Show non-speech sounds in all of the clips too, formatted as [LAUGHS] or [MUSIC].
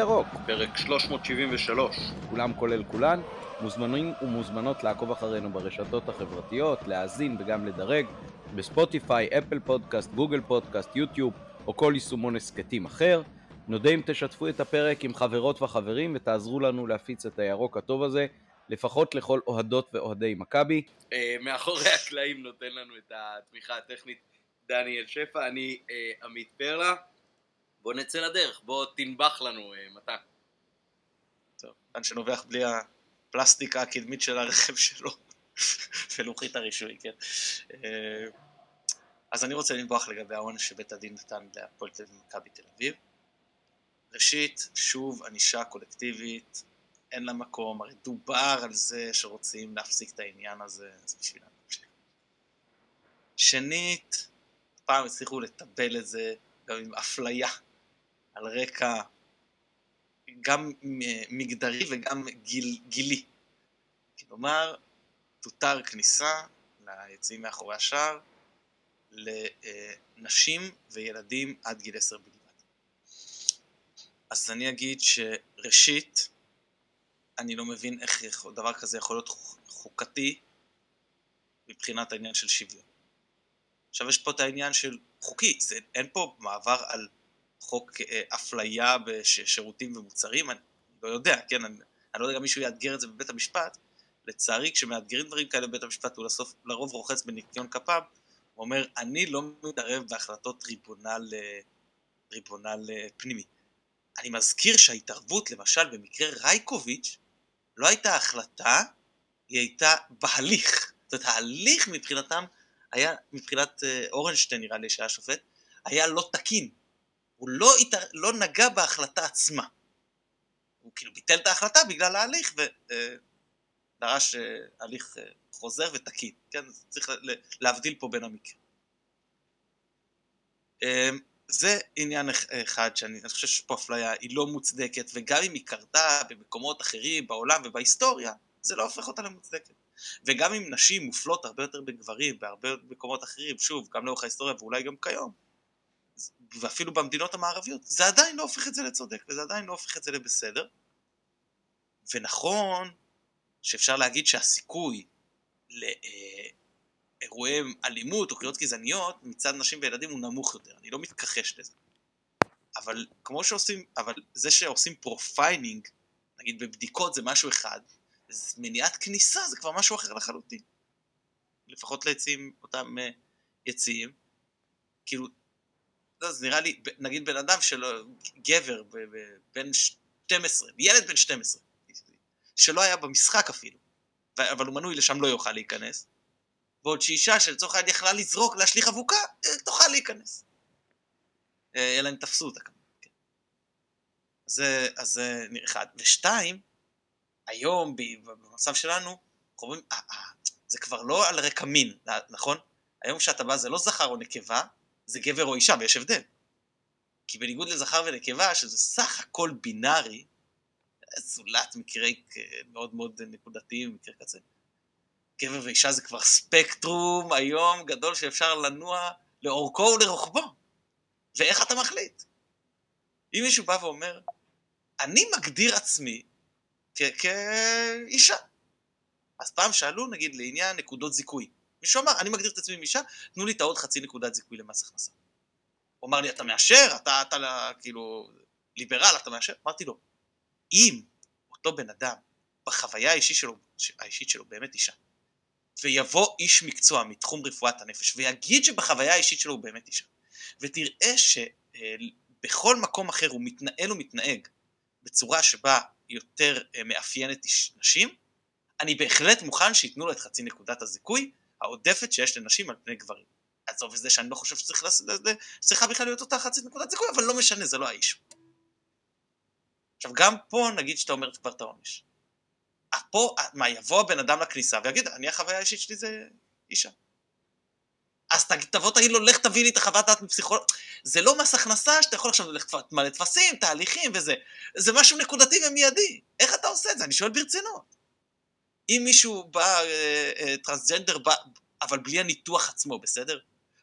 ירוק. פרק 373. כולם כולל כולן, מוזמנים ומוזמנות לעקוב אחרינו ברשתות החברתיות, להאזין וגם לדרג בספוטיפיי, אפל פודקאסט, גוגל פודקאסט, יוטיוב או כל יישומון הסכתים אחר. נודה אם תשתפו את הפרק עם חברות וחברים ותעזרו לנו להפיץ את הירוק הטוב הזה, לפחות לכל אוהדות ואוהדי מכבי. אה, מאחורי הקלעים נותן לנו את התמיכה הטכנית דניאל שפע, אני אה, עמית פרלה. בוא נצא לדרך, בוא תנבח לנו אה, מתן. טוב, כאן שנובח בלי הפלסטיקה הקדמית של הרכב [LAUGHS] שלו ולוחית הרישוי, כן. אה, אז אני רוצה לנבוח לגבי העונש שבית הדין נתן להפועל תל אביב תל אביב. ראשית, שוב ענישה קולקטיבית, אין לה מקום, הרי דובר על זה שרוצים להפסיק את העניין הזה, אז בשביל. שנית, פעם הצליחו לטבל את זה גם עם אפליה על רקע גם מגדרי וגם גיל, גילי. כלומר, תותר כניסה ליציאים מאחורי השער לנשים וילדים עד גיל עשר בלבד. אז אני אגיד שראשית, אני לא מבין איך דבר כזה יכול להיות חוקתי מבחינת העניין של שוויון. עכשיו יש פה את העניין של חוקי, זה, אין פה מעבר על חוק אה, אפליה בשירותים ומוצרים, אני לא יודע, כן, אני, אני לא יודע גם מישהו יאתגר את זה בבית המשפט, לצערי כשמאתגרים דברים כאלה בבית המשפט הוא לסוף, לרוב רוחץ בניקיון כפיו, הוא אומר אני לא מתערב בהחלטות ריבונל, אה, ריבונל אה, פנימי. אני מזכיר שההתערבות למשל במקרה רייקוביץ' לא הייתה החלטה, היא הייתה בהליך. זאת אומרת ההליך מבחינתם היה, מבחינת אורנשטיין נראה לי שהיה שופט, היה לא תקין. הוא לא, התער... לא נגע בהחלטה עצמה. הוא כאילו ביטל את ההחלטה בגלל ההליך ודרש אה, הליך אה, חוזר ותקין, כן? צריך להבדיל פה בין המקרים. אמ, זה עניין אחד שאני חושב שפה אפליה היא לא מוצדקת וגם אם היא קרתה במקומות אחרים בעולם ובהיסטוריה זה לא הופך אותה למוצדקת וגם אם נשים מופלות הרבה יותר מגברים בהרבה מקומות אחרים שוב גם לאורך ההיסטוריה ואולי גם כיום ואפילו במדינות המערביות, זה עדיין לא הופך את זה לצודק, וזה עדיין לא הופך את זה לבסדר. ונכון שאפשר להגיד שהסיכוי לאירועי אלימות או קריאות גזעניות מצד נשים וילדים הוא נמוך יותר, אני לא מתכחש לזה. אבל כמו שעושים, אבל זה שעושים profiling, נגיד בבדיקות זה משהו אחד, מניעת כניסה זה כבר משהו אחר לחלוטין. לפחות ליציאים, אותם אה, יציאים. כאילו, לא, זה נראה לי, נגיד בן אדם שלא, גבר בן 12, ילד בן 12, שלא היה במשחק אפילו, אבל הוא מנוי לשם לא יוכל להיכנס, ועוד שאישה שלצורך העניין יכלה לזרוק, להשליך אבוקה, אה, תוכל להיכנס. אה, אלא אם תפסו אותה כמובן. כן. זה, אז זה אחד. ושתיים, היום במצב שלנו, חווים, אה, זה כבר לא על רקע מין, נכון? היום כשאתה בא זה לא זכר או נקבה, זה גבר או אישה, ויש הבדל. כי בניגוד לזכר ונקבה, שזה סך הכל בינארי, זולת מקרי מאוד מאוד נקודתיים, מקרה כזה. גבר ואישה זה כבר ספקטרום היום גדול שאפשר לנוע לאורכו ולרוחבו. ואיך אתה מחליט? אם מישהו בא ואומר, אני מגדיר עצמי כאישה. אז פעם שאלו, נגיד, לעניין נקודות זיכוי. מישהו אמר, אני מגדיר את עצמי עם אישה, תנו לי את העוד חצי נקודת זיכוי למס הכנסה. הוא אמר לי, אתה מאשר? אתה, אתה, אתה כאילו, ליברל, אתה מאשר? אמרתי לו, אם אותו בן אדם, בחוויה האישית שלו, האישית שלו באמת אישה, ויבוא איש מקצוע מתחום רפואת הנפש, ויגיד שבחוויה האישית שלו הוא באמת אישה, ותראה שבכל מקום אחר הוא מתנהל ומתנהג בצורה שבה יותר אה, מאפיינת נשים, אני בהחלט מוכן שייתנו לו את חצי נקודת הזיכוי, העודפת שיש לנשים על פני גברים. עזוב את זה שאני לא חושב שצריך שצריכה בכלל להיות אותה חצי נקודת זיכוי, אבל לא משנה, זה לא האיש. עכשיו גם פה נגיד שאתה אומר כבר את העונש. פה, מה, יבוא הבן אדם לכניסה ויגיד, אני החוויה האישית שלי זה אישה. אז תבוא תגיד לו, לך תביא לי את החוות דעת מפסיכולוג... זה לא מס הכנסה שאתה יכול עכשיו ללכת מלא טפסים, תהליכים וזה. זה משהו נקודתי ומיידי. איך אתה עושה את זה? אני שואל ברצינות. אם מישהו בא, אה, אה, טרנסג'נדר, בא, אבל בלי הניתוח עצמו, בסדר?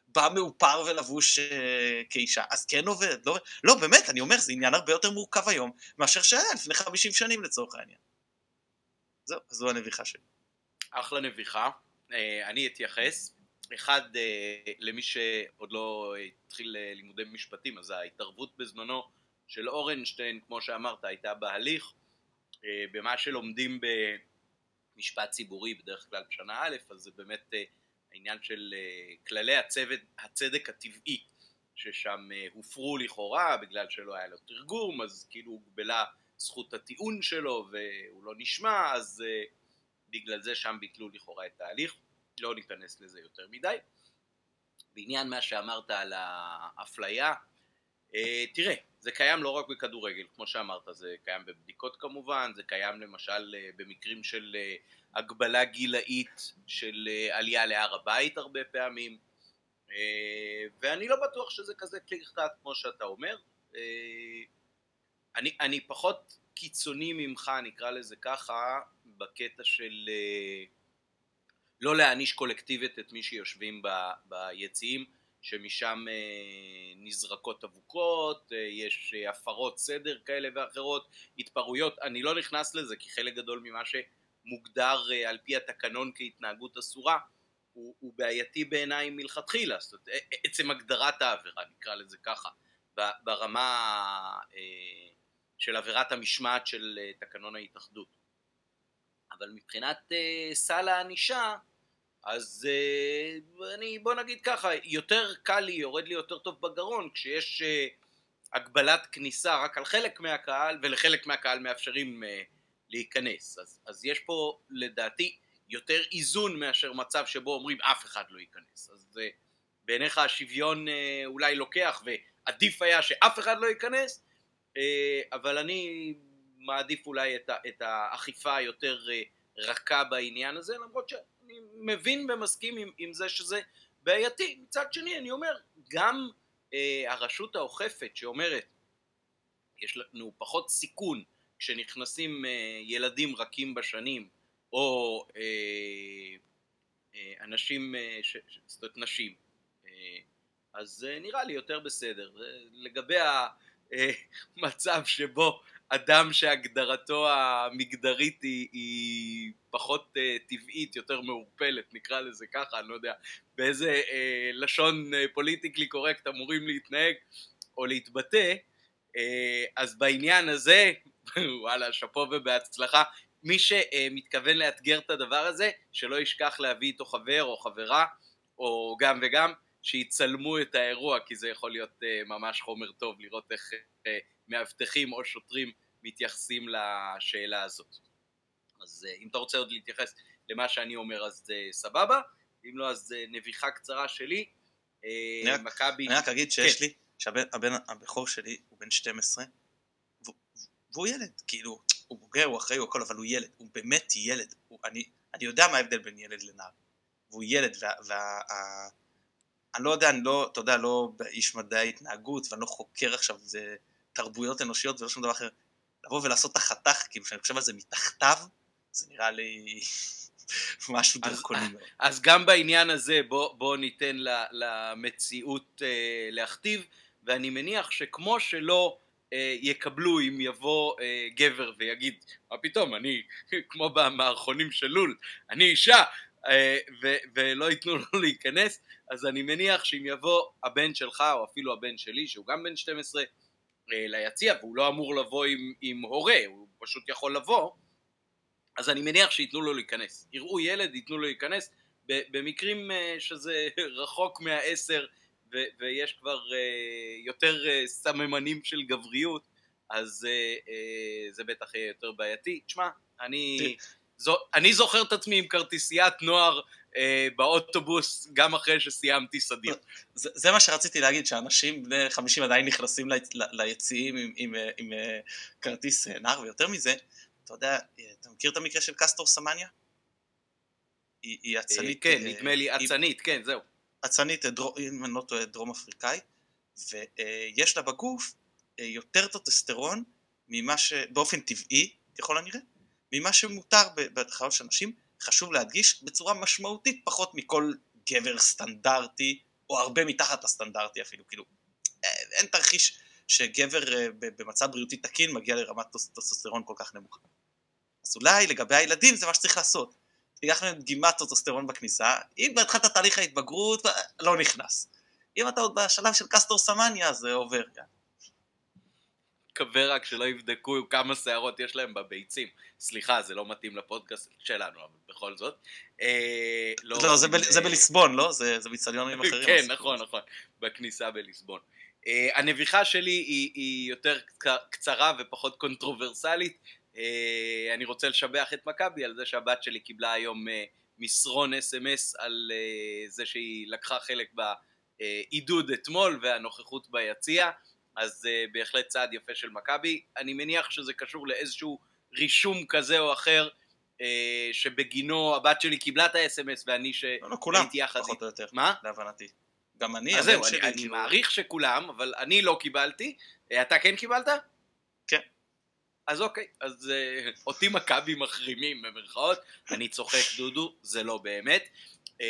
בא מאופר ולבוש אה, כאישה, אז כן עובד, לא, לא באמת, אני אומר, זה עניין הרבה יותר מורכב היום מאשר שהיה לפני 50 שנים לצורך העניין. זהו, זו הנביכה שלי. אחלה נביכה. אני אתייחס. אחד, למי שעוד לא התחיל לימודי משפטים, אז ההתערבות בזמנו של אורנשטיין, כמו שאמרת, הייתה בהליך. במה שלומדים במשפט ציבורי בדרך כלל בשנה א', אז זה באמת העניין של כללי הצוות, הצדק הטבעי, ששם הופרו לכאורה בגלל שלא היה לו תרגום, אז כאילו הוגבלה זכות הטיעון שלו והוא לא נשמע, אז בגלל זה שם ביטלו לכאורה את ההליך, לא ניכנס לזה יותר מדי. בעניין מה שאמרת על האפליה, אה, תראה, זה קיים לא רק בכדורגל, כמו שאמרת, זה קיים בבדיקות כמובן, זה קיים למשל אה, במקרים של אה, הגבלה גילאית של עלייה להר הבית הרבה פעמים, ואני לא בטוח שזה כזה כלי קצת כמו שאתה אומר. אני, אני פחות קיצוני ממך, נקרא לזה ככה, בקטע של אה, לא להעניש קולקטיבית את מי שיושבים ב, ביציעים, שמשם אה, נזרקות אבוקות, אה, יש הפרות סדר כאלה ואחרות, התפרעויות, אני לא נכנס לזה כי חלק גדול ממה שמוגדר על פי התקנון כהתנהגות אסורה הוא, הוא בעייתי בעיניי מלכתחילה, זאת אומרת עצם הגדרת העבירה נקרא לזה ככה, ברמה של עבירת המשמעת של תקנון ההתאחדות. אבל מבחינת סל הענישה, אז uh, אני, בוא נגיד ככה, יותר קל לי, יורד לי יותר טוב בגרון כשיש uh, הגבלת כניסה רק על חלק מהקהל, ולחלק מהקהל מאפשרים uh, להיכנס. אז, אז יש פה לדעתי יותר איזון מאשר מצב שבו אומרים אף אחד לא ייכנס. אז בעיניך השוויון אולי לוקח, ועדיף היה שאף אחד לא ייכנס, אבל אני מעדיף אולי את, את האכיפה היותר אה, רכה בעניין הזה, למרות שאני מבין ומסכים עם, עם זה שזה בעייתי. מצד שני, אני אומר, גם אה, הרשות האוכפת שאומרת, יש לנו פחות סיכון כשנכנסים אה, ילדים רכים בשנים, או אה, אה, אנשים, אה, ש, זאת אומרת נשים, אה, אז אה, נראה לי יותר בסדר. לגבי המצב שבו אדם שהגדרתו המגדרית היא, היא פחות uh, טבעית, יותר מעורפלת, נקרא לזה ככה, אני לא יודע באיזה uh, לשון פוליטיקלי uh, קורקט אמורים להתנהג או להתבטא, uh, אז בעניין הזה, [LAUGHS] וואלה, שאפו ובהצלחה. מי שמתכוון לאתגר את הדבר הזה, שלא ישכח להביא איתו חבר או חברה, או גם וגם, שיצלמו את האירוע, כי זה יכול להיות uh, ממש חומר טוב לראות איך uh, מאבטחים או שוטרים מתייחסים לשאלה הזאת. אז uh, אם אתה רוצה עוד להתייחס למה שאני אומר אז סבבה, אם לא אז נביחה קצרה שלי, מכבי... אני רק אגיד שיש כן. לי, שהבן הבכור שלי הוא בן 12, והוא ילד, כאילו, הוא בוגר, הוא אחראי, הוא הכל, אבל הוא ילד, הוא באמת ילד, הוא, אני, אני יודע מה ההבדל בין ילד לנער, והוא ילד, וה... אני לא יודע, אני לא, אתה יודע, לא איש מדעי התנהגות, ואני לא חוקר עכשיו זה תרבויות אנושיות ולא שום דבר אחר. לבוא ולעשות את החתך, כאילו, כשאני חושב על זה מתחתיו, זה נראה לי [LAUGHS] משהו דרקוני מאוד. אז גם בעניין הזה בוא, בוא ניתן למציאות אה, להכתיב, ואני מניח שכמו שלא אה, יקבלו אם יבוא אה, גבר ויגיד, מה פתאום, אני [LAUGHS] כמו במערכונים של לול, אני אישה, ו- ולא ייתנו לו [LAUGHS] להיכנס, אז אני מניח שאם יבוא הבן שלך או אפילו הבן שלי שהוא גם בן 12 אה, ליציע והוא לא אמור לבוא עם, עם הורה, הוא פשוט יכול לבוא, אז אני מניח שייתנו לו להיכנס. יראו ילד, ייתנו לו להיכנס, במקרים אה, שזה [LAUGHS] רחוק מהעשר ויש כבר יותר סממנים של גבריות, אז זה בטח יהיה יותר בעייתי. תשמע, אני... זו, אני זוכר את עצמי עם כרטיסיית נוער אה, באוטובוס גם אחרי שסיימתי סדיר. זה, זה מה שרציתי להגיד, שאנשים בני 50 עדיין נכנסים ליציעים עם, עם, עם, עם אה, כרטיס אה, נער, ויותר מזה, אתה יודע, אתה מכיר את המקרה של קסטור סמניה? היא, היא אצנית... כן, אה, נדמה לי אצנית, כן, זהו. אצנית, אם אני לא טועה, דרום אפריקאי, ויש לה בגוף יותר טוטסטרון ממה שבאופן טבעי, ככל הנראה, ממה שמותר בחיות של אנשים, חשוב להדגיש, בצורה משמעותית פחות מכל גבר סטנדרטי או הרבה מתחת הסטנדרטי אפילו, כאילו, אין תרחיש שגבר אה, במצב בריאותי תקין מגיע לרמת טוסטוסטרון כל כך נמוכה. אז אולי לגבי הילדים זה מה שצריך לעשות. תיקח להם דגימת טוסטוסטרון בכניסה, אם בהתחלת תהליך ההתבגרות לא נכנס. אם אתה עוד בשלב של קסטור סמניה זה עובר. מקווה רק שלא יבדקו כמה שערות יש להם בביצים. סליחה, זה לא מתאים לפודקאסט שלנו, אבל בכל זאת. אה, לא, לא זה, ב, זה בליסבון, לא? זה, זה באיצטדיונים אחרים. כן, נכון, נכון. בכניסה בליסבון. אה, הנביחה שלי היא, היא יותר קצרה ופחות קונטרוברסלית. אה, אני רוצה לשבח את מכבי על זה שהבת שלי קיבלה היום אה, מסרון אס.אם.אס על אה, זה שהיא לקחה חלק בעידוד אתמול והנוכחות ביציע, אז אה, בהחלט צעד יפה של מכבי. אני מניח שזה קשור לאיזשהו רישום כזה או אחר. אה, שבגינו הבת שלי קיבלה את האס.אם.אס ואני שהייתי לא, לא, כולם, פחות או יותר, מה? להבנתי. גם אני, אז זהו, אני, אני כאילו... מעריך שכולם, אבל אני לא קיבלתי. אה, אתה כן קיבלת? כן. אז אוקיי, אז uh, [LAUGHS] אותי מכבי מחרימים במרכאות, אני צוחק דודו, זה לא באמת. Uh,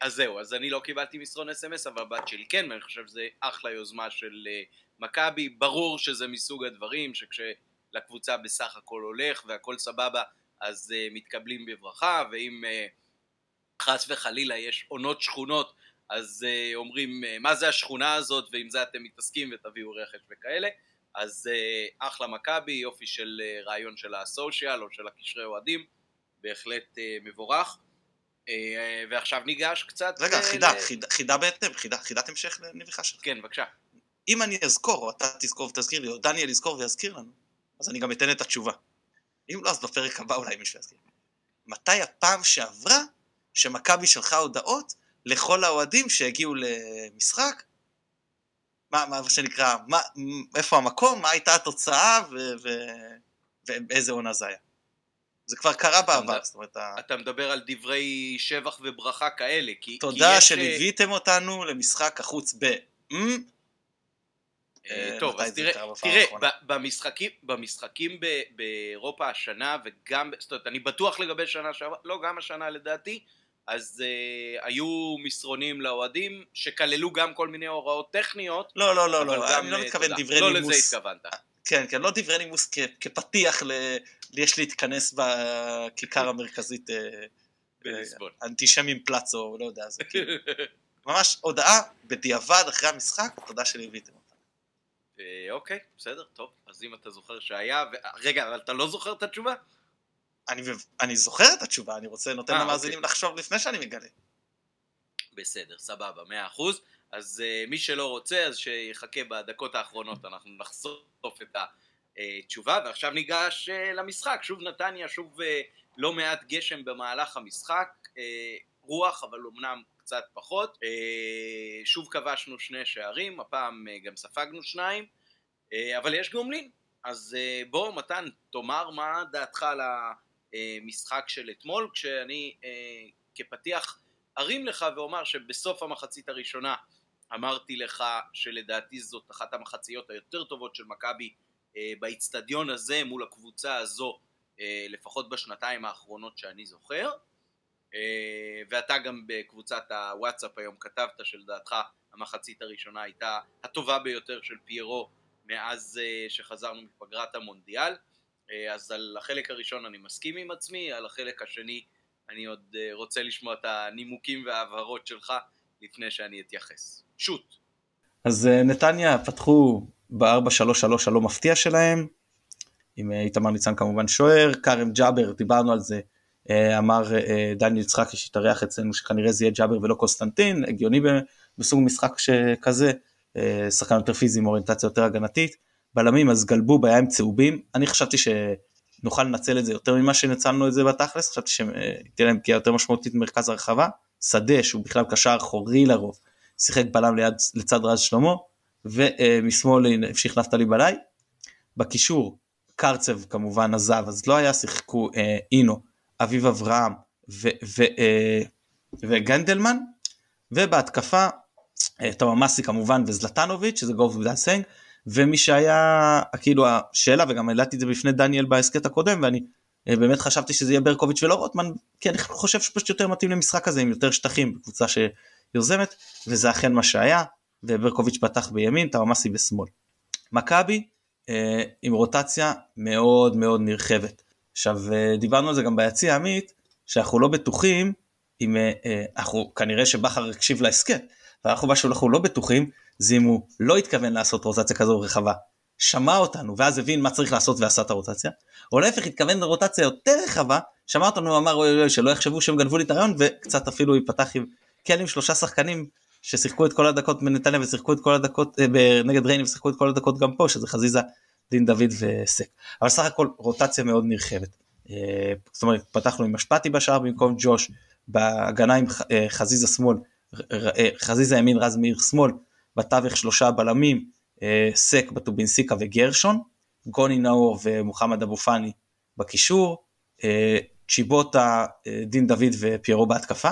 אז זהו, אז אני לא קיבלתי מסרון אס.אם.אס, אבל הבת שלי כן, ואני חושב שזה אחלה יוזמה של uh, מכבי. ברור שזה מסוג הדברים שכשלקבוצה בסך הכל הולך והכל סבבה, אז uh, מתקבלים בברכה, ואם uh, חס וחלילה יש עונות שכונות אז uh, אומרים uh, מה זה השכונה הזאת ועם זה אתם מתעסקים ותביאו רכש וכאלה אז uh, אחלה מכבי, יופי של uh, רעיון של הסושיאל או של הקשרי אוהדים בהחלט uh, מבורך uh, ועכשיו ניגש קצת רגע, חידה, ל... חידה, חידה בהתאם, חידה, חידת המשך לנביכה שלך כן, בבקשה אם אני אזכור, או אתה תזכור ותזכיר לי, או דניאל יזכור ויזכיר לנו אז אני גם אתן את התשובה. אם לא, אז בפרק הבא אולי מישהו יזכיר. מתי הפעם שעברה שמכבי שלחה הודעות לכל האוהדים שהגיעו למשחק, מה, מה שנקרא, מה, איפה המקום, מה הייתה התוצאה ו, ו, ובאיזה עונה זה היה. זה כבר קרה בעבר, זאת אומרת... אתה מדבר על דברי שבח וברכה כאלה, כי... תודה כי יש... שליוויתם אותנו למשחק החוץ ב... אה, אה, טוב, אז תראה, תראה במשחקים, במשחקים באירופה השנה וגם, זאת אומרת, אני בטוח לגבי שנה שעברה, לא, גם השנה לדעתי, אז uh, היו מסרונים לאוהדים שכללו גם כל מיני הוראות טכניות. לא, לא, לא, לא, גם, אני לא מתכוון uh, דברי לא נימוס. לא לזה התכוונת. כן, כן, לא דברי נימוס כ, כפתיח ל... יש להתכנס בכיכר המרכזית uh, אנטישמים פלאצו, לא יודע, זה כאילו... [LAUGHS] ממש הודעה בדיעבד אחרי המשחק, תודה שליוויתם. אוקיי, בסדר, טוב, אז אם אתה זוכר שהיה, רגע, אבל אתה לא זוכר את התשובה? אני, אני זוכר את התשובה, אני רוצה, נותן אה, למאזינים אוקיי. לחשוב לפני שאני מגלה. בסדר, סבבה, מאה אחוז. אז uh, מי שלא רוצה, אז שיחכה בדקות האחרונות, אנחנו נחשוף את התשובה, ועכשיו ניגש uh, למשחק. שוב נתניה, שוב uh, לא מעט גשם במהלך המשחק, uh, רוח, אבל אמנם קצת פחות. Uh, שוב כבשנו שני שערים, הפעם uh, גם ספגנו שניים, uh, אבל יש גומלין. אז בוא, מתן, תאמר מה דעתך על ה... אה, משחק של אתמול, כשאני אה, כפתיח ארים לך ואומר שבסוף המחצית הראשונה אמרתי לך שלדעתי זאת אחת המחציות היותר טובות של מכבי אה, באיצטדיון הזה מול הקבוצה הזו לפחות בשנתיים האחרונות שאני זוכר ואתה גם בקבוצת הוואטסאפ היום כתבת שלדעתך המחצית הראשונה הייתה הטובה ביותר של פיירו מאז שחזרנו מפגרת המונדיאל אה, אז על החלק הראשון אני מסכים עם עצמי, על החלק השני אני עוד אה, רוצה לשמוע את הנימוקים וההבהרות שלך לפני שאני אתייחס. שוט. אז אה, נתניה פתחו ב-4-3-3 הלא מפתיע שלהם, עם איתמר ניצן כמובן שוער, כרם ג'אבר, דיברנו על זה, אמר דניאל יצחקי שהתארח אצלנו שכנראה זה יהיה ג'אבר ולא קוסטנטין, הגיוני בסוג משחק שכזה, שחקן יותר פיזי עם אוריינטציה יותר הגנתית. בלמים אז גלבו היה עם צהובים, אני חשבתי שנוכל לנצל את זה יותר ממה שניצלנו את זה בתכלס, חשבתי שתהיה להם פגיעה יותר משמעותית במרכז הרחבה, שדה שהוא בכלל קשר אחורי לרוב, שיחק בלם ליד, לצד רז שלמה, ומשמאל המשיך נפתלי בלאי, בקישור קרצב כמובן עזב, אז לא היה, שיחקו אה, אינו, אביב אברהם ו, ו, אה, וגנדלמן, ובהתקפה אה, תממאסי כמובן וזלטנוביץ' שזה גוב ודסנג, ומי שהיה כאילו השאלה וגם העליתי את זה בפני דניאל בהסכת הקודם ואני אה, באמת חשבתי שזה יהיה ברקוביץ' ולא רוטמן כי אני חושב שפשוט יותר מתאים למשחק הזה עם יותר שטחים קבוצה יוזמת, וזה אכן מה שהיה, וברקוביץ' פתח בימין, טאומאסי בשמאל. מכבי עם רוטציה מאוד מאוד נרחבת. עכשיו אה, דיברנו על זה גם ביציע עמית, שאנחנו לא בטוחים אם אה, אה, אנחנו כנראה שבכר הקשיב להסכם, ואנחנו מה שאנחנו לא בטוחים זה אם הוא לא התכוון לעשות רוטציה כזו רחבה, שמע אותנו ואז הבין מה צריך לעשות ועשה את הרוטציה, או להפך התכוון לרוטציה יותר רחבה, שמע אותנו ואמר אוי אוי שלא יחשבו שהם גנבו לי את הרעיון וקצת אפילו ייפתח עם כן עם שלושה שחקנים ששיחקו את כל הדקות בנתניה ושיחקו את כל הדקות נגד רייני ושיחקו את כל הדקות גם פה שזה חזיזה דין דוד וסק אבל סך הכל רוטציה מאוד נרחבת. אה, זאת אומרת פתחנו עם אשפטי בשער במקום ג'וש בהגנה עם אה, חזיזה שמאל חזיזה ימין רז מאיר שמאל בתווך שלושה בלמים סק בטובינסיקה וגרשון גוני נאור ומוחמד אבו פאני בקישור צ'יבוטה דין דוד ופיירו בהתקפה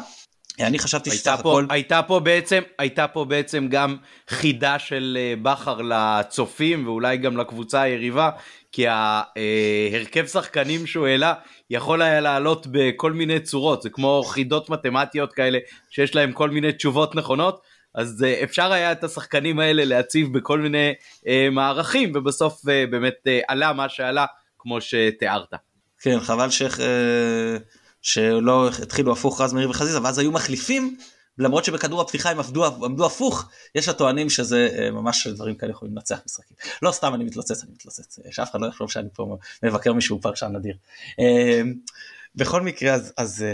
אני חשבתי שסך הכל... הייתה פה בעצם, הייתה פה בעצם גם חידה של אה, בכר לצופים ואולי גם לקבוצה היריבה, כי ההרכב שחקנים שהוא העלה יכול היה לעלות בכל מיני צורות, זה כמו חידות מתמטיות כאלה שיש להם כל מיני תשובות נכונות, אז אה, אפשר היה את השחקנים האלה להציב בכל מיני אה, מערכים, ובסוף אה, באמת אה, עלה מה שעלה, כמו שתיארת. כן, חבל שאיך... אה... שלא התחילו הפוך רז מאיר וחזיזה ואז היו מחליפים למרות שבכדור הפתיחה הם עבדו, עמדו הפוך יש הטוענים שזה אה, ממש דברים כאלה יכולים לנצח משחקים. לא סתם אני מתלוצץ אני מתלוצץ. אה, שאף אחד לא יחשוב שאני פה מבקר מישהו פרשן נדיר. אה, בכל מקרה אז, אז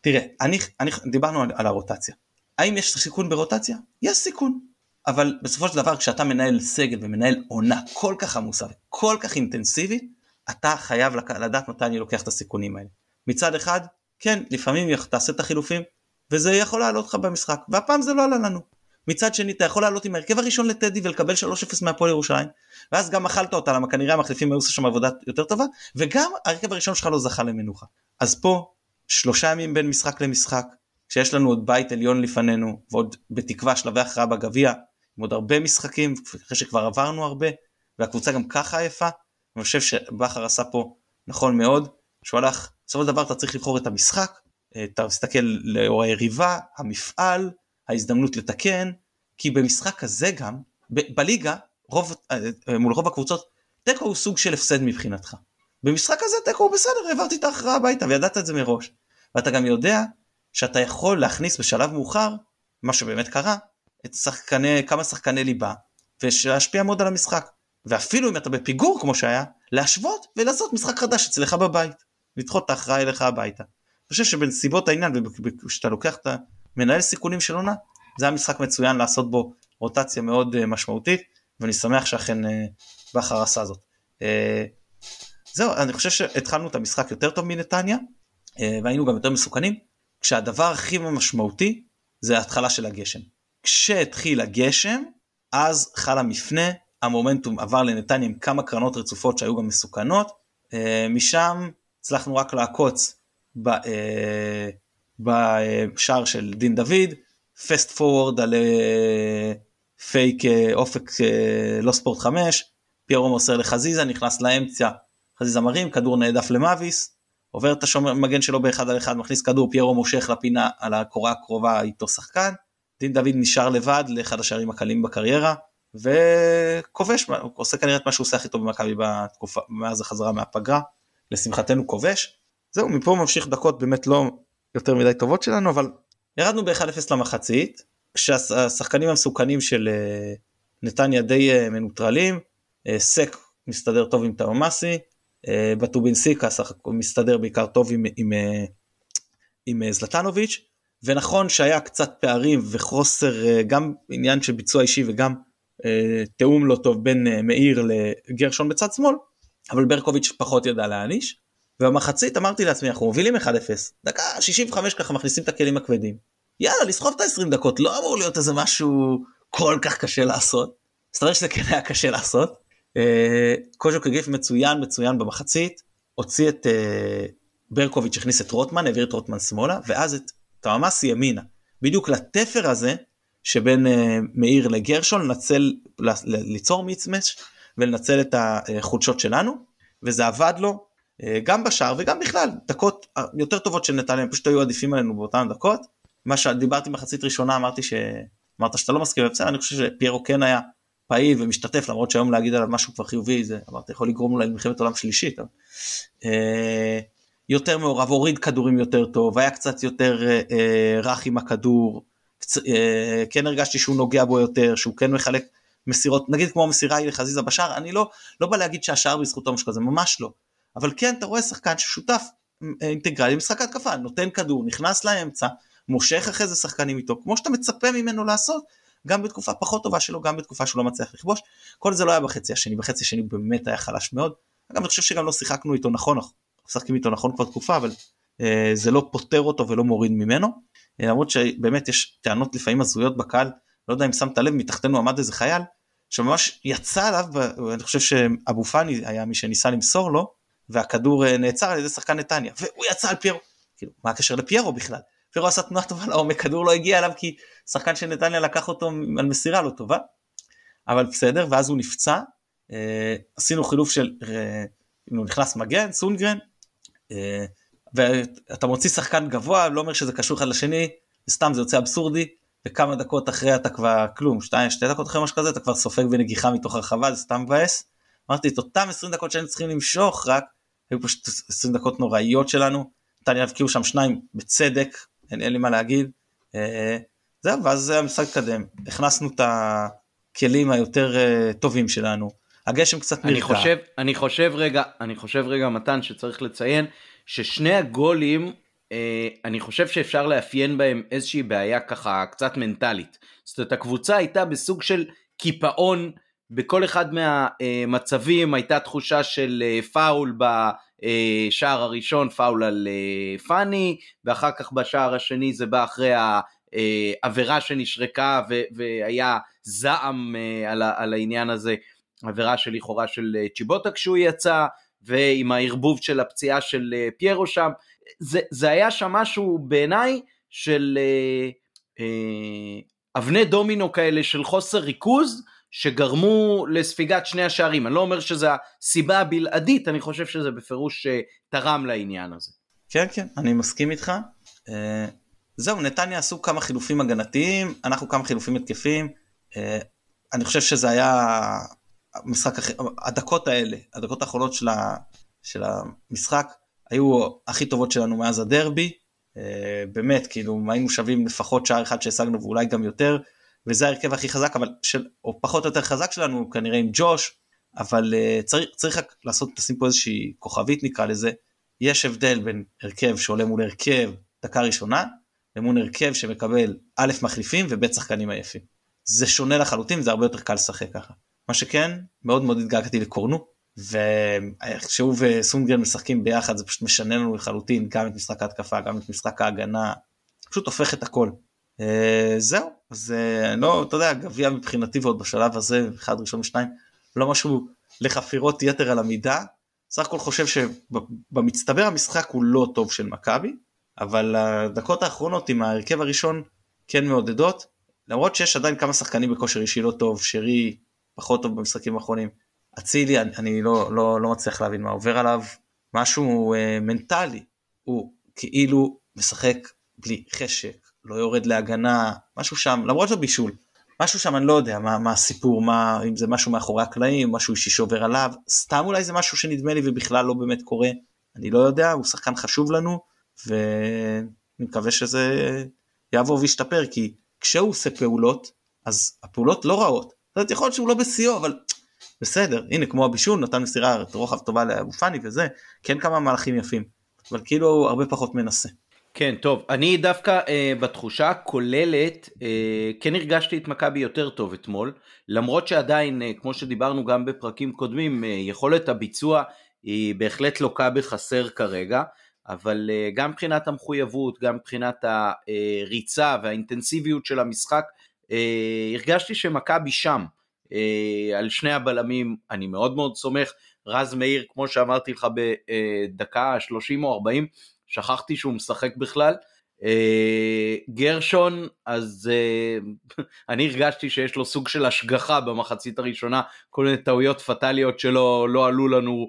תראה אני, אני דיברנו על, על הרוטציה. האם יש סיכון ברוטציה? יש סיכון. אבל בסופו של דבר כשאתה מנהל סגל ומנהל עונה כל כך עמוסה וכל כך אינטנסיבית אתה חייב לדעת מתי אני לוקח את הסיכונים האלה. מצד אחד, כן, לפעמים תעשה את החילופים, וזה יכול לעלות לך במשחק, והפעם זה לא עלה לנו. מצד שני, אתה יכול לעלות עם ההרכב הראשון לטדי ולקבל 3-0 מהפועל ירושלים, ואז גם אכלת אותה, למה כנראה המחליפים היו עושים שם עבודה יותר טובה, וגם ההרכב הראשון שלך לא זכה למנוחה. אז פה, שלושה ימים בין משחק למשחק, כשיש לנו עוד בית עליון לפנינו, ועוד בתקווה שלבי הכרעה בגביע, עם עוד הרבה משחקים, אחרי שכבר עברנו הרבה, והקבוצה גם ככה עייפה, אני חושב שבכר עשה פה נכון מאוד, שהוא הלך בסופו של דבר אתה צריך לבחור את המשחק, אתה מסתכל לאור היריבה, המפעל, ההזדמנות לתקן, כי במשחק הזה גם, ב- בליגה, רוב, אה, מול רוב הקבוצות, תיקו הוא סוג של הפסד מבחינתך. במשחק הזה תיקו הוא בסדר, העברתי את ההכרעה הביתה וידעת את זה מראש. ואתה גם יודע שאתה יכול להכניס בשלב מאוחר, מה שבאמת קרה, את שחקני, כמה שחקני ליבה, ולהשפיע מאוד על המשחק. ואפילו אם אתה בפיגור כמו שהיה, להשוות ולעשות משחק חדש אצלך בבית. לדחות את ההכרעה אליך הביתה. אני חושב שבנסיבות העניין וכשאתה לוקח את המנהל סיכונים של עונה זה היה משחק מצוין לעשות בו רוטציה מאוד uh, משמעותית ואני שמח שאכן uh, בכר עשה זאת. Uh, זהו אני חושב שהתחלנו את המשחק יותר טוב מנתניה והיינו גם יותר מסוכנים כשהדבר הכי משמעותי זה ההתחלה של הגשם. כשהתחיל הגשם אז חל המפנה המומנטום עבר לנתניה עם כמה קרנות רצופות שהיו גם מסוכנות משם הצלחנו רק לעקוץ אה, בשער של דין דוד, פסט פורוורד על אה, פייק אה, אופק לא ספורט 5, פיירו מוסר לחזיזה, נכנס לאמצע, חזיזה מרים, כדור נעדף למאביס, עובר את השומר מגן שלו באחד על אחד, מכניס כדור, פיירו מושך לפינה על הקורה הקרובה איתו שחקן, דין דוד נשאר לבד לאחד השערים הקלים בקריירה, וכובש, עושה כנראה את מה שהוא עושה הכי טוב במכבי בתקופה, מאז החזרה מהפגרה. לשמחתנו כובש. זהו, מפה ממשיך דקות באמת לא יותר מדי טובות שלנו, אבל ירדנו ב-1-0 למחצית, כשהשחקנים המסוכנים של אה, נתניה די אה, מנוטרלים, אה, סק מסתדר טוב עם טאומאסי, בטובינסיקה מסתדר בעיקר טוב עם, עם, עם זלטנוביץ', ונכון שהיה קצת פערים וחוסר גם עניין של ביצוע אישי וגם תיאום לא טוב בין מאיר לגרשון בצד שמאל, אבל ברקוביץ' פחות ידע להעניש. ובמחצית אמרתי לעצמי אנחנו מובילים 1-0 דקה 65 ככה מכניסים את הכלים הכבדים יאללה לסחוב את ה-20 דקות לא אמור להיות איזה משהו כל כך קשה לעשות. מסתבר שזה כן היה קשה לעשות. אה, קוז'וק הגיף מצוין מצוין במחצית הוציא את אה, ברקוביץ' הכניס את רוטמן העביר את רוטמן שמאלה ואז את תמאסי ימינה בדיוק לתפר הזה שבין אה, מאיר לגרשון לנצל ליצור מיצמש ולנצל את החולשות שלנו וזה עבד לו אה, גם בשער וגם בכלל דקות יותר טובות של נתניה פשוט היו עדיפים עלינו באותן דקות מה שדיברתי מחצית ראשונה אמרתי ש... אמרת שאתה לא מסכים, בסדר, אני חושב שפיירו כן היה פעיל ומשתתף, למרות שהיום להגיד עליו משהו כבר חיובי, זה אמרת, יכול לגרום אולי למלחמת עולם שלישית. אה, יותר מעורב, הוריד כדורים יותר טוב, היה קצת יותר אה, אה, רך עם הכדור, קצ... אה, כן הרגשתי שהוא נוגע בו יותר, שהוא כן מחלק מסירות, נגיד כמו המסירה היא לחזיזה בשער, אני לא, לא בא להגיד שהשער בזכותו משהו כזה, ממש לא. אבל כן, אתה רואה שחקן ששותף אה, אינטגרלי במשחק התקפה, נותן כדור, נכנס לאמצע, מושך אחרי זה שחקנים איתו, כמו שאתה מצפה ממנו לעשות, גם בתקופה פחות טובה שלו, גם בתקופה שהוא לא מצליח לכבוש. כל זה לא היה בחצי השני, בחצי השני הוא באמת היה חלש מאוד. אגב, אני חושב שגם לא שיחקנו איתו נכון, אנחנו משחקים איתו נכון כבר תקופה, אבל אה, זה לא פותר אותו ולא מוריד ממנו. אה, למרות שבאמת יש טענות לפעמים הזויות בקהל, לא יודע אם שמת לב, מתחתנו עמד איזה חייל, שממש יצא עליו, ואני חושב שאבו פאני היה מי שניסה למסור לו, והכדור אה, נעצר על ידי שחקן נתניה, והוא יצא על פיירו. כאילו, מה הקשר לפיירו בכלל? פיירו עשה תנועה טובה לעומק, כדור לא הגיע אליו כי שחקן של נתניה לקח אותו על מסירה לא טובה, אבל בסדר, ואז הוא נפצע, אה, עשינו חילוף של, אה, הוא נכנס מגן, סונגרן, אה, ואתה מוציא שחקן גבוה, לא אומר שזה קשור אחד לשני, סתם זה יוצא אבסורדי, וכמה דקות אחרי אתה כבר כלום, שתי, שתי דקות אחרי משהו כזה אתה כבר סופג בנגיחה מתוך הרחבה, זה סתם מבאס. אמרתי את אותם 20 דקות שהיינו צריכים למשוך רק, היו פשוט 20 דקות נוראיות שלנו, נתניה הבקיעו שם שניים בצדק, אין, אין לי מה להגיד. אה, זהו, ואז המשחק קדם, הכנסנו את הכלים היותר אה, טובים שלנו, הגשם קצת נרגע. אני חושב, אני חושב רגע, אני חושב רגע מתן שצריך לציין ששני הגולים אני חושב שאפשר לאפיין בהם איזושהי בעיה ככה קצת מנטלית. זאת אומרת הקבוצה הייתה בסוג של קיפאון בכל אחד מהמצבים הייתה תחושה של אה, פאול בשער הראשון פאול על אה, פאני ואחר כך בשער השני זה בא אחרי העבירה שנשרקה והיה זעם על העניין הזה עבירה שלכאורה של צ'יבוטה כשהוא יצא ועם הערבוב של הפציעה של פיירו שם זה, זה היה שם משהו בעיניי של אה, אה, אבני דומינו כאלה של חוסר ריכוז שגרמו לספיגת שני השערים. אני לא אומר שזו הסיבה הבלעדית, אני חושב שזה בפירוש אה, תרם לעניין הזה. כן, כן, אני מסכים איתך. אה, זהו, נתניה עשו כמה חילופים הגנתיים, אנחנו כמה חילופים התקפיים. אה, אני חושב שזה היה המשחק, הדקות האלה, הדקות האחרונות של, ה, של המשחק, היו הכי טובות שלנו מאז הדרבי. אה, באמת, כאילו, היינו שווים לפחות שער אחד שהשגנו ואולי גם יותר, וזה ההרכב הכי חזק, אבל, של, או פחות או יותר חזק שלנו, כנראה עם ג'וש, אבל uh, צריך, צריך לעשות, תשים פה איזושהי כוכבית נקרא לזה, יש הבדל בין הרכב שעולה מול הרכב דקה ראשונה, למול הרכב שמקבל א' מחליפים וב' שחקנים עייפים. זה שונה לחלוטין, זה הרבה יותר קל לשחק ככה. מה שכן, מאוד מאוד התגעגעתי לקורנו, וכשהוא וסונגרן משחקים ביחד זה פשוט משנה לנו לחלוטין גם את משחק ההתקפה גם את משחק ההגנה פשוט הופך את הכל. אה, זהו אז אה, לא אתה יודע גביע מבחינתי ועוד בשלב הזה אחד ראשון ושניים לא משהו לחפירות יתר על המידה. סך הכל חושב שבמצטבר המשחק הוא לא טוב של מכבי אבל הדקות האחרונות עם ההרכב הראשון כן מעודדות למרות שיש עדיין כמה שחקנים בכושר אישי לא טוב שרי פחות טוב במשחקים האחרונים. אצילי, אני, אני לא, לא, לא מצליח להבין מה עובר עליו, משהו אה, מנטלי, הוא כאילו משחק בלי חשק, לא יורד להגנה, משהו שם, למרות שזה בישול, משהו שם אני לא יודע מה, מה הסיפור, מה, אם זה משהו מאחורי הקלעים, משהו אישי שעובר עליו, סתם אולי זה משהו שנדמה לי ובכלל לא באמת קורה, אני לא יודע, הוא שחקן חשוב לנו, ואני מקווה שזה יעבור וישתפר, כי כשהוא עושה פעולות, אז הפעולות לא רעות. זאת יכול להיות שהוא לא בשיאו, אבל בסדר, הנה כמו הבישול נתן מסירה רוחב טובה לאבו פאני וזה, כן כמה מהלכים יפים, אבל כאילו הוא הרבה פחות מנסה. כן, טוב, אני דווקא אה, בתחושה הכוללת, אה, כן הרגשתי את מכבי יותר טוב אתמול, למרות שעדיין, אה, כמו שדיברנו גם בפרקים קודמים, אה, יכולת הביצוע היא בהחלט לוקה בחסר כרגע, אבל אה, גם מבחינת המחויבות, גם מבחינת הריצה והאינטנסיביות של המשחק, אה, הרגשתי שמכבי שם. אה, על שני הבלמים אני מאוד מאוד סומך, רז מאיר כמו שאמרתי לך בדקה 30 או 40 שכחתי שהוא משחק בכלל, אה, גרשון אז אה, [LAUGHS] אני הרגשתי שיש לו סוג של השגחה במחצית הראשונה, כל מיני טעויות פטאליות שלא לא עלו לנו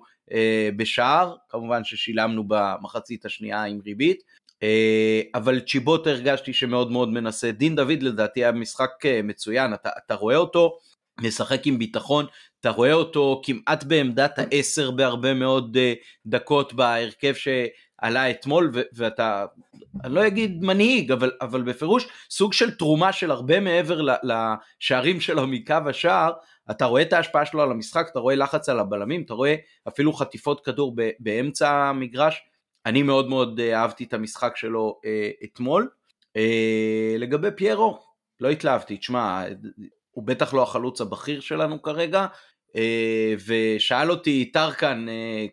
בשער, כמובן ששילמנו במחצית השנייה עם ריבית. אה, אבל צ'יבוטה הרגשתי שמאוד מאוד מנסה. דין דוד לדעתי היה משחק אה, מצוין, אתה, אתה רואה אותו משחק עם ביטחון, אתה רואה אותו כמעט בעמדת העשר בהרבה מאוד אה, דקות בהרכב שעלה אתמול, ו- ואתה, אני לא אגיד מנהיג, אבל, אבל בפירוש סוג של תרומה של הרבה מעבר לשערים שלו מקו השער, אתה רואה את ההשפעה שלו על המשחק, אתה רואה לחץ על הבלמים, אתה רואה אפילו חטיפות כדור באמצע המגרש, אני מאוד מאוד אה, אהבתי את המשחק שלו אה, אתמול. אה, לגבי פיירו, לא התלהבתי, תשמע, הוא בטח לא החלוץ הבכיר שלנו כרגע, ושאל אותי טרקן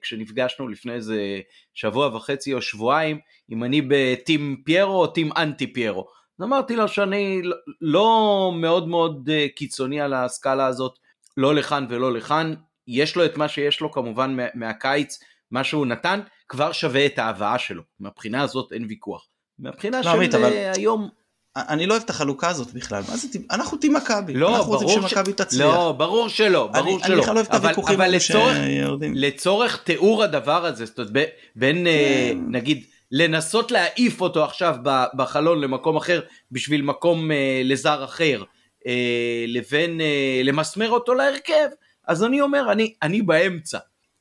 כשנפגשנו לפני איזה שבוע וחצי או שבועיים, אם אני בטים פיירו או טים אנטי פיירו. אז אמרתי לו שאני לא, מאוד מאוד קיצוני על הסקאלה הזאת, לא לכאן ולא לכאן, יש לו את מה שיש לו כמובן מהקיץ, מה שהוא נתן, כבר שווה את ההבאה שלו. מהבחינה הזאת אין ויכוח. מהבחינה לא, של עמית, אבל... אה, היום... אני לא אוהב את החלוקה הזאת בכלל, מה זה, אנחנו טים מכבי, לא, אנחנו רוצים שמכבי ש... תצליח. לא, ברור שלא, ברור אני, שלא. אני בכלל לא אוהב את הוויכוחים האלה שיורדים. לצורך תיאור הדבר הזה, זאת אומרת, בין אה, כן. נגיד לנסות להעיף אותו עכשיו בחלון למקום אחר בשביל מקום אה, לזר אחר, לבין למסמר אותו להרכב, אז אני אומר, אני, אני באמצע.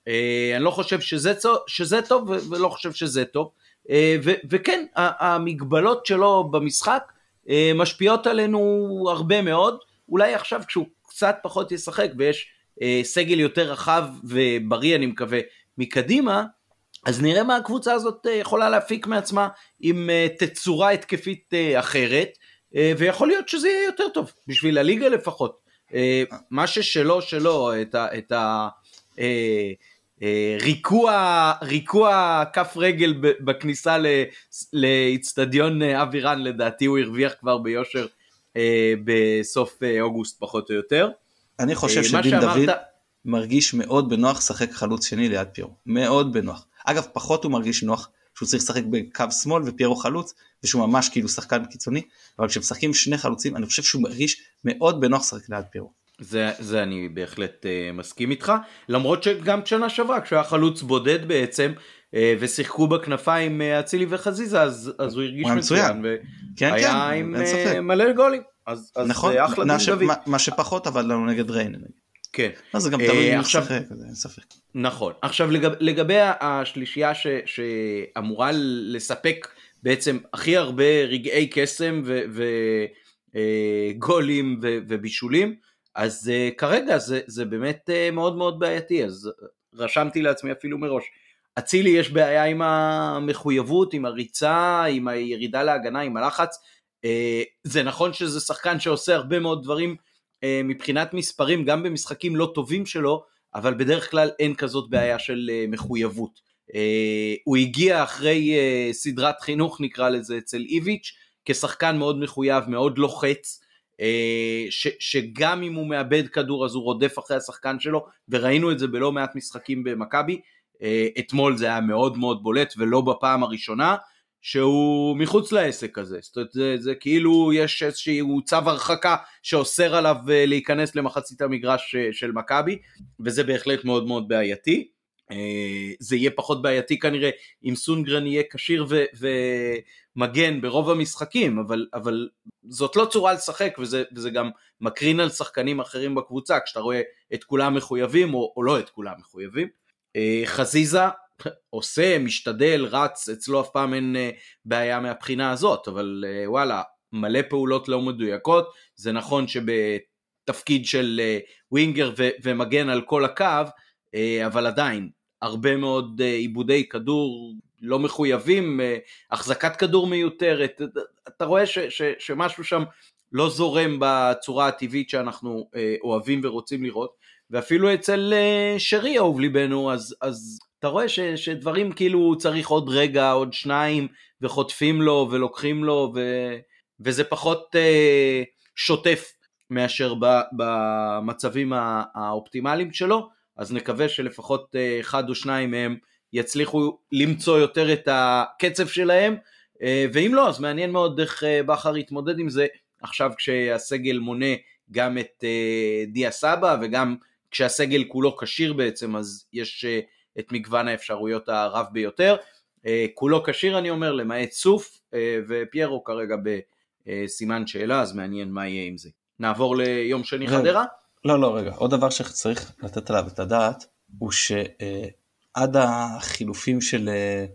אה, אני לא חושב שזה, שזה טוב ולא חושב שזה טוב. אה, ו, וכן, המגבלות שלו במשחק אה, משפיעות עלינו הרבה מאוד. אולי עכשיו כשהוא קצת פחות ישחק ויש סגל יותר רחב ובריא אני מקווה מקדימה, אז נראה מה הקבוצה הזאת יכולה להפיק מעצמה עם תצורה התקפית אחרת, ויכול להיות שזה יהיה יותר טוב, בשביל הליגה לפחות. מה ששלו שלו, את ה... את ה ריקוע, ריקוע כף רגל בכניסה לאיצטדיון אה, אבירן לדעתי הוא הרוויח כבר ביושר אה, בסוף אוגוסט פחות או יותר. אני חושב שדין שאמרת... דוד מרגיש מאוד בנוח לשחק חלוץ שני ליד פיירו, מאוד בנוח. אגב פחות הוא מרגיש נוח שהוא צריך לשחק בקו שמאל ופיירו חלוץ ושהוא ממש כאילו שחקן קיצוני אבל כשמשחקים שני חלוצים אני חושב שהוא מרגיש מאוד בנוח לשחק ליד פיירו. זה, זה אני בהחלט uh, מסכים איתך, למרות שגם שנה שעברה כשהוא היה חלוץ בודד בעצם uh, ושיחקו בכנפיים אה, אצילי uh, וחזיזה אז, אז הוא הרגיש מצוין, והיה כן, כן, עם uh, מלא גולים, אז, אז נכון, זה אחלה ש... מה, מה שפחות אבל לנו נגד ריין. כן. אז זה גם תלוי עכשיו, לשחק, אין ספק. נכון, עכשיו לגב, לגבי השלישייה ש, שאמורה לספק בעצם הכי הרבה רגעי קסם וגולים ובישולים, אז uh, כרגע זה, זה באמת uh, מאוד מאוד בעייתי, אז רשמתי לעצמי אפילו מראש. אצילי יש בעיה עם המחויבות, עם הריצה, עם הירידה להגנה, עם הלחץ. Uh, זה נכון שזה שחקן שעושה הרבה מאוד דברים uh, מבחינת מספרים, גם במשחקים לא טובים שלו, אבל בדרך כלל אין כזאת בעיה של uh, מחויבות. Uh, הוא הגיע אחרי uh, סדרת חינוך נקרא לזה אצל איביץ', כשחקן מאוד מחויב, מאוד לוחץ, אה, ש, שגם אם הוא מאבד כדור אז הוא רודף אחרי השחקן שלו וראינו את זה בלא מעט משחקים במכבי. אה, אתמול זה היה מאוד מאוד בולט ולא בפעם הראשונה שהוא מחוץ לעסק הזה. זאת אומרת זה, זה כאילו יש איזשהו צו הרחקה שאוסר עליו אה, להיכנס למחצית המגרש של מכבי וזה בהחלט מאוד מאוד בעייתי זה יהיה פחות בעייתי כנראה אם סונגרן יהיה כשיר ו... מגן ברוב המשחקים, אבל, אבל זאת לא צורה לשחק וזה, וזה גם מקרין על שחקנים אחרים בקבוצה, כשאתה רואה את כולם מחויבים או, או לא את כולם מחויבים. אה, חזיזה [LAUGHS] עושה, משתדל, רץ, אצלו אף פעם אין אה, בעיה מהבחינה הזאת, אבל אה, וואלה, מלא פעולות לא מדויקות, זה נכון שבתפקיד של ווינגר ו- ומגן על כל הקו, אבל עדיין, הרבה מאוד עיבודי כדור לא מחויבים, אה, החזקת כדור מיותרת, אתה רואה ש, ש, שמשהו שם לא זורם בצורה הטבעית שאנחנו אה, אוהבים ורוצים לראות, ואפילו אצל אה, שרי אהוב ליבנו, אז, אז אתה רואה ש, שדברים כאילו צריך עוד רגע, עוד שניים, וחוטפים לו ולוקחים לו, ו, וזה פחות אה, שוטף מאשר ב, במצבים האופטימליים שלו, אז נקווה שלפחות אה, אחד או שניים מהם יצליחו למצוא יותר את הקצב שלהם, אה, ואם לא, אז מעניין מאוד איך אה, בכר יתמודד עם זה עכשיו כשהסגל מונה גם את דיה סבא וגם כשהסגל כולו כשיר בעצם, אז יש את מגוון האפשרויות הרב ביותר. כולו כשיר אני אומר, למעט סוף, ופיירו כרגע בסימן שאלה, אז מעניין מה יהיה עם זה. נעבור ליום שני. חדרה? לא, לא, רגע, עוד דבר שצריך לתת עליו את הדעת, הוא שעד החילופים של אה,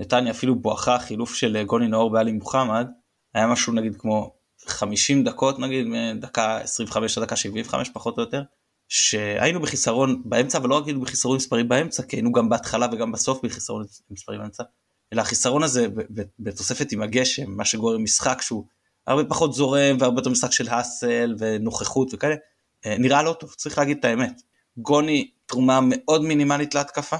נתניה, אפילו בואכה החילוף של אה, גוני נאור בעלי מוחמד, היה משהו נגיד כמו 50 דקות נגיד, מדקה 25 לדקה 75 פחות או יותר, שהיינו בחיסרון באמצע, אבל לא רק היינו בחיסרון מספרי באמצע, כי היינו גם בהתחלה וגם בסוף בחיסרון מספרי באמצע, אלא החיסרון הזה בתוספת עם הגשם, מה שגורם משחק שהוא הרבה פחות זורם והרבה יותר משחק של האסל ונוכחות וכאלה, נראה לא טוב, צריך להגיד את האמת. גוני תרומה מאוד מינימלית להתקפה,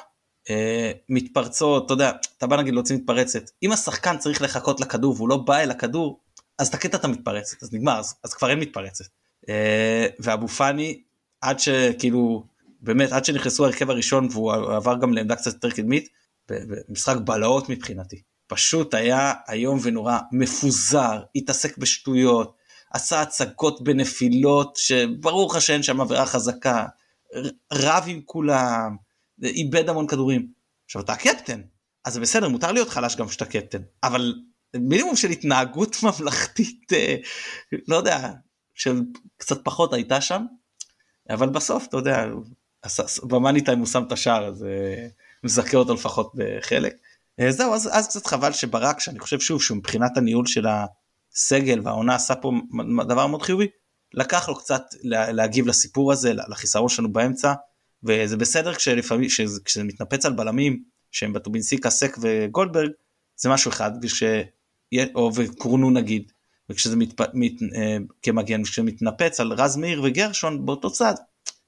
אה, מתפרצות, אתה יודע, אתה בא נגיד להוציא מתפרצת, אם השחקן צריך לחכות לכדור והוא לא בא אל הכדור, אז תקט את המתפרצת, אז נגמר, אז, אז כבר אין מתפרצת. אה, ואבו פאני, עד שכאילו, באמת, עד שנכנסו ההרכב הראשון והוא עבר גם לעמדה קצת יותר קדמית, במשחק בלהות מבחינתי. פשוט היה איום ונורא, מפוזר, התעסק בשטויות, עשה הצגות בנפילות, שברור לך שאין שם עבירה חזקה, רב עם כולם, איבד המון כדורים. עכשיו אתה הקפטן, אז זה בסדר, מותר להיות חלש גם כשאתה קפטן, אבל מינימום של התנהגות [LAUGHS] ממלכתית, אה, לא יודע, של קצת פחות הייתה שם, אבל בסוף, אתה יודע, במאני טיים הוא שם את השער, אז אה, מזכה אותו לפחות בחלק. אה, זהו, אז, אז קצת חבל שברק, שאני חושב שוב שמבחינת הניהול של הסגל והעונה עשה פה דבר מאוד חיובי, לקח לו קצת לה, להגיב לסיפור הזה, לחיסרון שלנו באמצע, וזה בסדר כשלפעמים, כשזה, כשזה מתנפץ על בלמים, שהם בטובינסיקה, סק וגולדברג, זה משהו אחד, וכש... או וקורנו נגיד, וכשזה מתפ... מת... אה, כמגן, וכשזה מתנפץ על רז מאיר וגרשון באותו צד,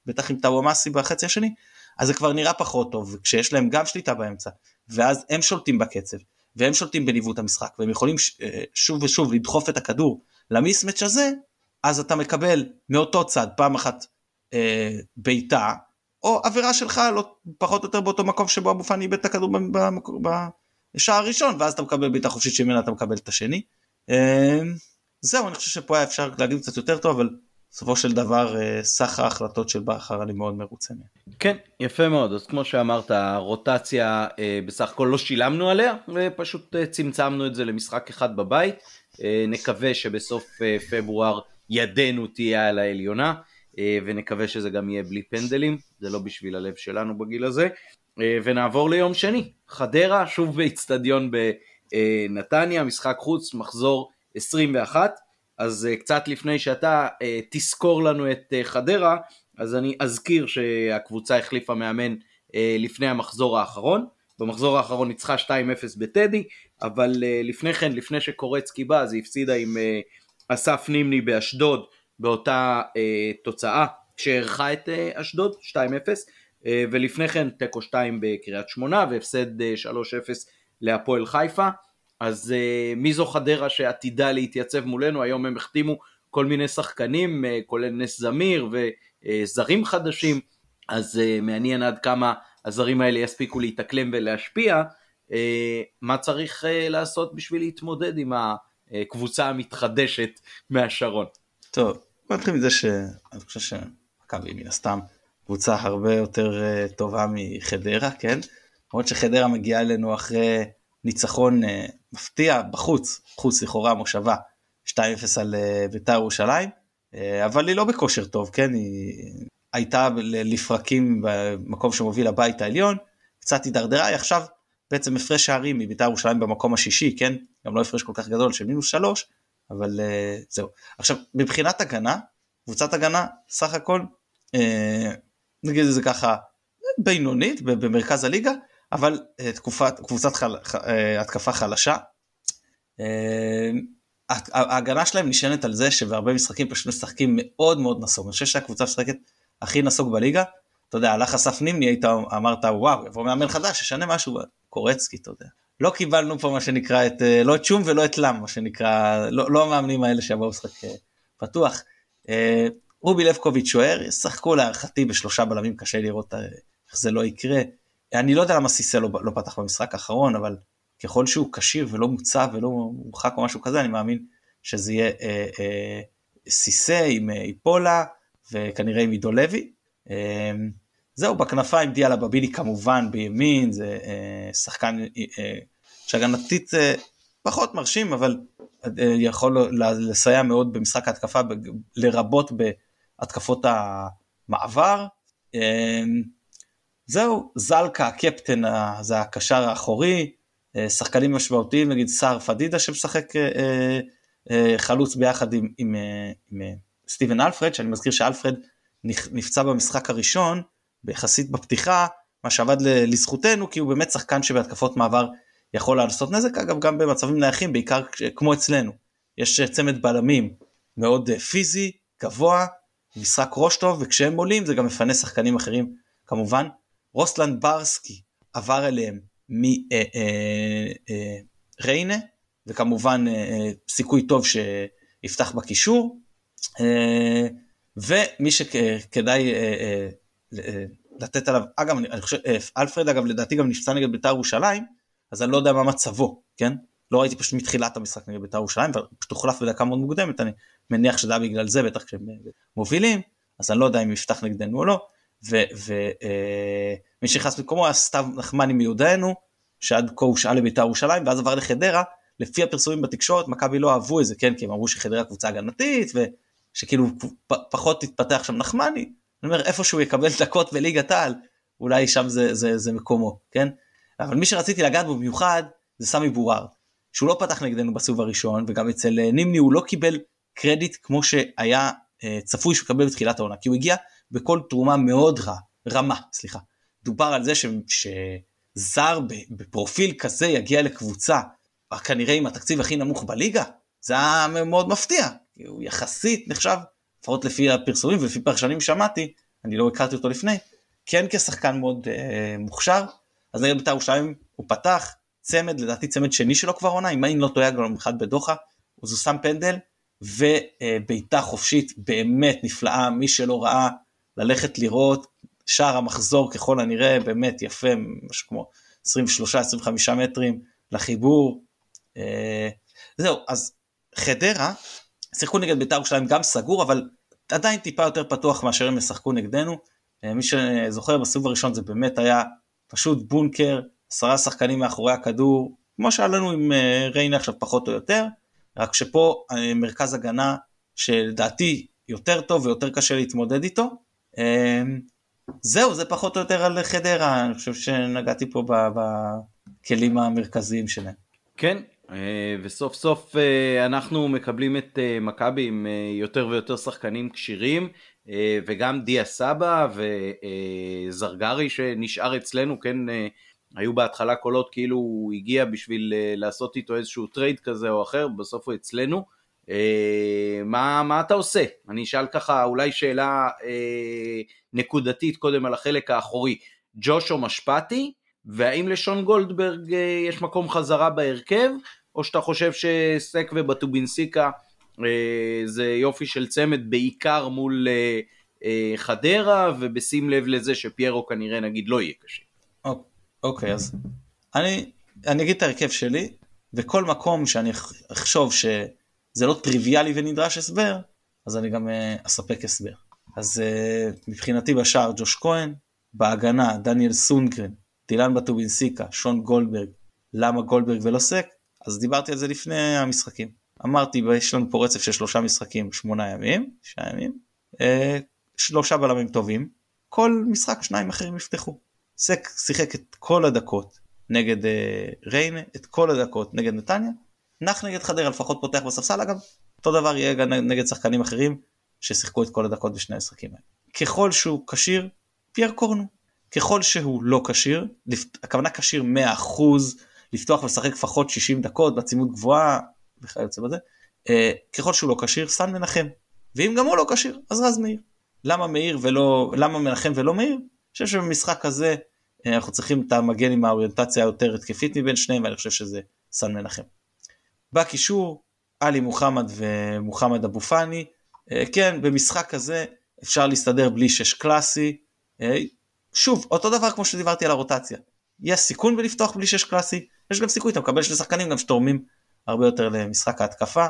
בטח עם טאוואמאסי בחצי השני, אז זה כבר נראה פחות טוב, וכשיש להם גם שליטה באמצע, ואז הם שולטים בקצב, והם שולטים בניווט המשחק, והם יכולים. אה, שוב ושוב לדחוף את הכדור למיסמץ' הזה, אז אתה מקבל מאותו צד פעם אחת אה, בעיטה, או עבירה שלך לא, פחות או יותר באותו מקום שבו אבו פאני איבד את הכדור בשער הראשון, ואז אתה מקבל בעיטה חופשית שממנה אתה מקבל את השני. אה, זהו, אני חושב שפה היה אפשר להגיד קצת יותר טוב, אבל בסופו של דבר אה, סך ההחלטות של בכר אני מאוד מרוצה מהם. כן, יפה מאוד. אז כמו שאמרת, הרוטציה אה, בסך הכל לא שילמנו עליה, ופשוט אה, צמצמנו את זה למשחק אחד בבית. נקווה שבסוף פברואר ידנו תהיה על העליונה, ונקווה שזה גם יהיה בלי פנדלים, זה לא בשביל הלב שלנו בגיל הזה. ונעבור ליום שני, חדרה, שוב באיצטדיון בנתניה, משחק חוץ, מחזור 21. אז uh, קצת לפני שאתה uh, תזכור לנו את uh, חדרה, אז אני אזכיר שהקבוצה החליפה מאמן לפני המחזור האחרון. במחזור האחרון ניצחה 2-0 בטדי, אבל לפני כן, לפני שקורצקי בא, אז היא הפסידה עם אסף נימני באשדוד באותה תוצאה שערכה את אשדוד, 2-0, uh, ולפני כן תיקו 2 בקריית שמונה והפסד uh, 3-0 להפועל חיפה. אז uh, מי זו חדרה שעתידה להתייצב מולנו, היום הם החתימו כל מיני שחקנים, uh, כולל נס זמיר וזרים uh, חדשים, אז uh, מעניין עד כמה הזרים האלה יספיקו להתאקלם ולהשפיע, uh, מה צריך uh, לעשות בשביל להתמודד עם הקבוצה המתחדשת מהשרון. טוב, בוא נתחיל מזה שאני חושב שמכבי מן הסתם קבוצה הרבה יותר טובה מחדרה, כן? למרות שחדרה מגיעה אלינו אחרי ניצחון uh, מפתיע בחוץ, חוץ לכאורה מושבה, 2-0 על uh, בית"ר ירושלים, uh, אבל היא לא בכושר טוב, כן? היא הייתה לפרקים במקום שמוביל הבית העליון, קצת הידרדרה, היא עכשיו בעצם הפרש שערים מבית"ר ירושלים במקום השישי, כן? גם לא הפרש כל כך גדול של מינוס שלוש, אבל זהו. עכשיו, מבחינת הגנה, קבוצת הגנה, סך הכל, נגיד את זה ככה, בינונית במרכז הליגה, אבל uh, תקופת, קבוצת חל, uh, התקפה חלשה. Uh, ההגנה שלהם נשענת על זה שבהרבה משחקים פשוט משחקים מאוד מאוד נסוג. אני חושב שהקבוצה משחקת הכי נסוג בליגה. אתה יודע, הלך אסף נימני, היית אמרת וואו, יבוא מאמן חדש, ישנה משהו, קורצקי, אתה יודע. לא קיבלנו פה מה שנקרא את, לא את שום ולא את לם, מה שנקרא, לא, לא המאמנים האלה שיבואו משחק פתוח. רובי לבקוביץ' שוער, ישחקו להערכתי בשלושה בלמים, קשה לראות איך זה לא יקרה. אני לא יודע למה סיסא לא, לא פתח במשחק האחרון, אבל ככל שהוא כשיר ולא מוצב ולא מורחק או משהו כזה, אני מאמין שזה יהיה אה, אה, סיסא עם אה, איפולה וכנראה עם עידו לוי. אה, זהו, בכנפיים דיאלה בבילי כמובן בימין, זה אה, שחקן אה, שהגנתית אה, פחות מרשים אבל אה, יכול לסייע מאוד במשחק ההתקפה לרבות בהתקפות המעבר. אה, זהו זלקה הקפטן זה הקשר האחורי שחקנים משמעותיים נגיד סער פדידה שמשחק חלוץ ביחד עם, עם, עם סטיבן אלפרד שאני מזכיר שאלפרד נפצע במשחק הראשון ביחסית בפתיחה מה שעבד לזכותנו כי הוא באמת שחקן שבהתקפות מעבר יכול לעשות נזק אגב גם במצבים נייחים בעיקר כמו אצלנו. יש צמד בלמים מאוד אה, פיזי גבוה משחק ראש טוב וכשהם עולים זה גם מפנה שחקנים אחרים כמובן רוסלנד ברסקי עבר אליהם מריינה אה, אה, וכמובן סיכוי טוב שיפתח בקישור ומי שכדאי לתת עליו אגב אני חושב אלפרד אגב לדעתי גם נפצע נגד בית"ר ירושלים אז אני לא יודע מה מצבו, כן? לא ראיתי פשוט מתחילת המשחק נגד בית"ר ירושלים, ופשוט הוחלף בדקה מאוד מוקדמת, אני מניח שזה היה בגלל זה, בטח כשהם מובילים, אז אני לא יודע אם יפתח נגדנו או לא, ומי אה, שנכנס במקומו היה סתיו נחמני מיודענו, שעד כה הושאל לבית"ר ירושלים, ואז עבר לחדרה, לפי הפרסומים בתקשורת, מכבי לא אהבו את זה, כן? כי הם אמרו שחדרה קבוצה הגנתית, ושכאילו פחות תתפתח שם נחמני, אני אומר איפה שהוא יקבל דקות בליגת העל, אולי שם זה, זה, זה מקומו, כן? אבל מי שרציתי לגעת בו במיוחד זה סמי בורר, שהוא לא פתח נגדנו בסיבוב הראשון וגם אצל אה, נימני הוא לא קיבל קרדיט כמו שהיה אה, צפוי שהוא יקבל בתחילת העונה כי הוא הגיע בכל תרומה מאוד רע, רמה, סליחה. דובר על זה ש, שזר בפרופיל כזה יגיע לקבוצה כנראה עם התקציב הכי נמוך בליגה, זה היה מאוד מפתיע, הוא יחסית נחשב, לפחות לפי הפרסומים ולפי פרשנים שמעתי, אני לא הכרתי אותו לפני, כן כשחקן מאוד אה, מוכשר, אז נגד בית"ר ירושלים הוא פתח צמד, לדעתי צמד שני שלו כבר עונה, אם אני לא טועה גם אחד בדוחה, אז הוא שם פנדל ובעיטה חופשית באמת נפלאה, מי שלא ראה ללכת לראות, שער המחזור ככל הנראה באמת יפה, משהו כמו 23-25 מטרים לחיבור. אה, זהו, אז חדרה, שיחקו נגד בית"ר ירושלים גם סגור, אבל עדיין טיפה יותר פתוח מאשר הם ישחקו נגדנו. אה, מי שזוכר בסיבוב הראשון זה באמת היה פשוט בונקר, עשרה שחקנים מאחורי הכדור, כמו שהיה לנו עם אה, ריינה עכשיו פחות או יותר, רק שפה מרכז הגנה שלדעתי יותר טוב ויותר קשה להתמודד איתו. אה, זהו, זה פחות או יותר על חדרה, אני חושב שנגעתי פה בכלים המרכזיים שלהם. כן, וסוף סוף אנחנו מקבלים את מכבי עם יותר ויותר שחקנים כשירים. אה, וגם דיה סבא וזרגרי שנשאר אצלנו, כן, אה, היו בהתחלה קולות כאילו הוא הגיע בשביל אה, לעשות איתו איזשהו trade כזה או אחר, בסוף הוא אצלנו. מה, מה אתה עושה? אני אשאל ככה אולי שאלה נקודתית קודם על החלק האחורי. ג'ושו משפטי, והאם לשון גולדברג יש מקום חזרה בהרכב, או שאתה חושב שסק ובטובינסיקה אה, זה יופי של צמד בעיקר מול אה, אה, חדרה ובשים לב לזה שפיירו כנראה נגיד לא יהיה קשה. אוקיי אז אני, אני אגיד את ההרכב שלי וכל מקום שאני אחשוב שזה לא טריוויאלי ונדרש הסבר אז אני גם אספק הסבר. אז מבחינתי בשער ג'וש כהן, בהגנה דניאל סונגרן, דילן בטובינסיקה, שון גולדברג, למה גולדברג ולא סק? אז דיברתי על זה לפני המשחקים. אמרתי יש לנו פה רצף של שלושה משחקים שמונה ימים, שישה ימים, אה, שלושה בלמים טובים, כל משחק שניים אחרים יפתחו. סק שיחק את כל הדקות נגד אה, ריינה, את כל הדקות נגד נתניה, נח נגד חדרה לפחות פותח בספסל אגב, אותו דבר יהיה גם נגד שחקנים אחרים ששיחקו את כל הדקות בשני המשחקים האלה. ככל שהוא כשיר, פייר קורנו. ככל שהוא לא כשיר, הכוונה כשיר 100% לפתוח ולשחק לפחות 60 דקות בעצימות גבוהה, וכיוצא בזה, אה, ככל שהוא לא כשיר, סן מנחם. ואם גם הוא לא כשיר, אז רז מאיר. למה מאיר ולא, למה מנחם ולא מאיר? אני חושב שבמשחק הזה אה, אנחנו צריכים את המגן עם האוריינטציה היותר התקפית מבין שניהם, ואני חושב שזה סן מנחם. בקישור, עלי מוחמד ומוחמד אבו פאני, אה, כן, במשחק כזה אפשר להסתדר בלי שש קלאסי. אה, שוב, אותו דבר כמו שדיברתי על הרוטציה. יש סיכון בלפתוח בלי שש קלאסי, יש גם סיכוי, אתה מקבל שני שחקנים גם שתורמים הרבה יותר למשחק ההתקפה.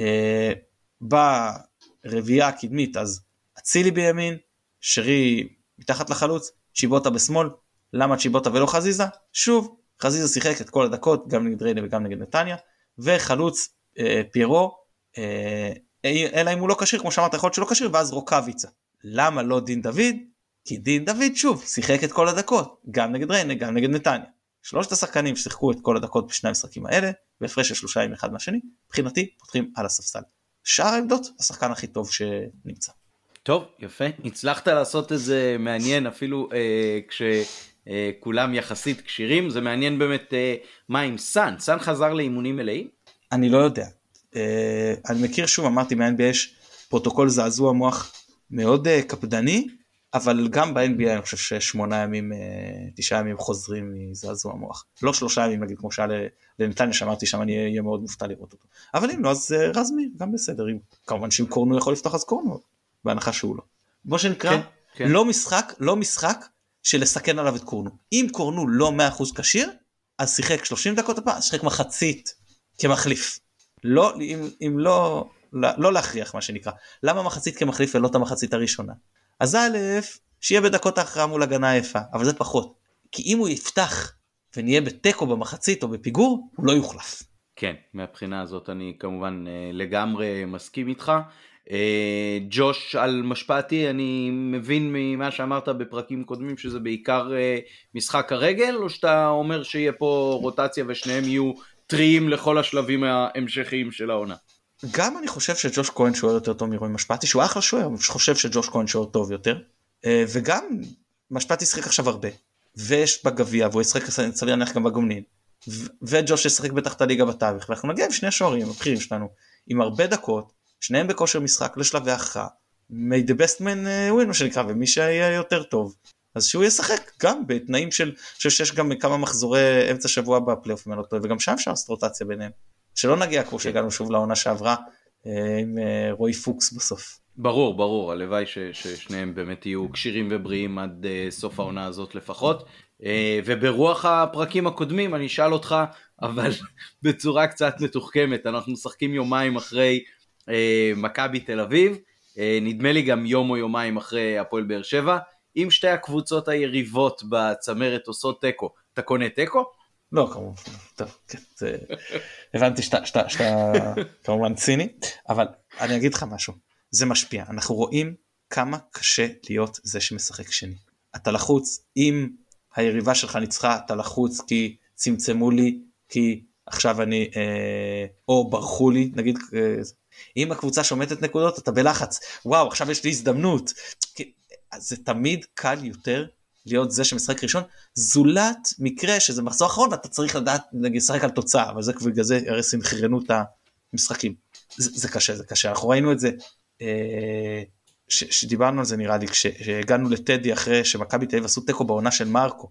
אה, ברביעייה הקדמית אז אצילי בימין, שרי מתחת לחלוץ, צ'יבוטה בשמאל, למה צ'יבוטה ולא חזיזה? שוב, חזיזה שיחק את כל הדקות גם נגד ריינה וגם נגד נתניה וחלוץ אה, פיירו אה, אלא אם הוא לא כשיר כמו שאמרת יכול להיות שלא כשיר ואז רוקאביצה. למה לא דין דוד? כי דין דוד שוב שיחק את כל הדקות גם נגד ריינה גם נגד נתניה. שלושת השחקנים ששיחקו את כל הדקות בשני המשחקים האלה בהפרש של שלושה ימים אחד מהשני מבחינתי פותחים על הספסל. שאר העמדות השחקן הכי טוב שנמצא. טוב יפה הצלחת לעשות את זה מעניין אפילו אה, כשכולם אה, יחסית כשירים זה מעניין באמת אה, מה עם סאן סאן חזר לאימונים מלאים? אני לא יודע אה, אני מכיר שוב אמרתי מה-NBA יש פרוטוקול זעזוע מוח מאוד קפדני אבל גם ב-NBA אני חושב ששמונה ימים, תשעה ימים חוזרים מזעזוע מוח. לא שלושה ימים נגיד כמו שהיה לנתניה שאמרתי שם אני אהיה מאוד מופתע לראות אותו. אבל אם לא אז רז מאיר גם בסדר, אם, כמובן שאם קורנו יכול לפתוח אז קורנו, בהנחה שהוא לא. כמו שנקרא, כן, כן. לא משחק, לא משחק של לסכן עליו את קורנו. אם קורנו לא 100% כשיר, אז שיחק 30 דקות הפעם, שיחק מחצית כמחליף. לא, אם, אם לא, לא, לא להכריח מה שנקרא. למה מחצית כמחליף ולא את המחצית הראשונה? אז א', שיהיה בדקות ההכרעה מול הגנה יפה, אבל זה פחות. כי אם הוא יפתח ונהיה בתיקו במחצית או בפיגור, הוא לא יוחלף. כן, מהבחינה הזאת אני כמובן אה, לגמרי מסכים איתך. אה, ג'וש על משפטי, אני מבין ממה שאמרת בפרקים קודמים שזה בעיקר אה, משחק הרגל, או שאתה אומר שיהיה פה רוטציה ושניהם יהיו טריים לכל השלבים ההמשכיים של העונה? גם אני חושב שג'וש כהן שוער יותר טוב מרועי משפטי, שהוא אחלה שוער, אני חושב שג'וש כהן שוער טוב יותר, אה, וגם משפטי ישחק עכשיו הרבה, ויש בגביע, והוא ישחק סביר להניח גם בגומנין, וג'וש ישחק בטח את הליגה בתווך, ואנחנו נגיע עם שני השוערים הבכירים שלנו, עם הרבה דקות, שניהם בכושר משחק לשלבי הכרעה, may the best man uh, win מה שנקרא, ומי שיהיה יותר טוב, אז שהוא ישחק גם בתנאים של, אני חושב שיש גם כמה מחזורי אמצע שבוע בפלייאוף, לא וגם שם אפשר לעשות רוטציה ביניהם. שלא נגיע כמו שהגענו שוב לעונה שעברה אה, עם אה, רועי פוקס בסוף. ברור, ברור, הלוואי ש, ששניהם באמת יהיו כשירים ובריאים עד uh, סוף העונה הזאת לפחות. וברוח הפרקים הקודמים אני אשאל אותך, אבל [LAUGHS] בצורה קצת מתוחכמת, אנחנו משחקים יומיים אחרי מכבי תל אביב, uh, נדמה לי גם יום או יומיים אחרי הפועל באר שבע. אם שתי הקבוצות היריבות בצמרת עושות תיקו, אתה קונה תיקו? לא כמובן, טוב, כן, זה... הבנתי שאתה [LAUGHS] כמובן ציני, אבל אני אגיד לך משהו, זה משפיע, אנחנו רואים כמה קשה להיות זה שמשחק שני. אתה לחוץ, אם היריבה שלך ניצחה, אתה לחוץ כי צמצמו לי, כי עכשיו אני, אה, או ברחו לי, נגיד, אה, אם הקבוצה שומטת נקודות, אתה בלחץ, וואו, עכשיו יש לי הזדמנות. זה תמיד קל יותר להיות זה שמשחק ראשון, זולת מקרה שזה מחזור אחרון ואתה צריך לדעת לשחק על תוצאה, אבל זה בגלל זה הרי סנכרנו את המשחקים. זה, זה קשה, זה קשה, אנחנו ראינו את זה, אה, ש, שדיברנו על זה נראה לי, כשהגענו לטדי אחרי שמכבי תל אביב עשו תיקו בעונה של מרקו.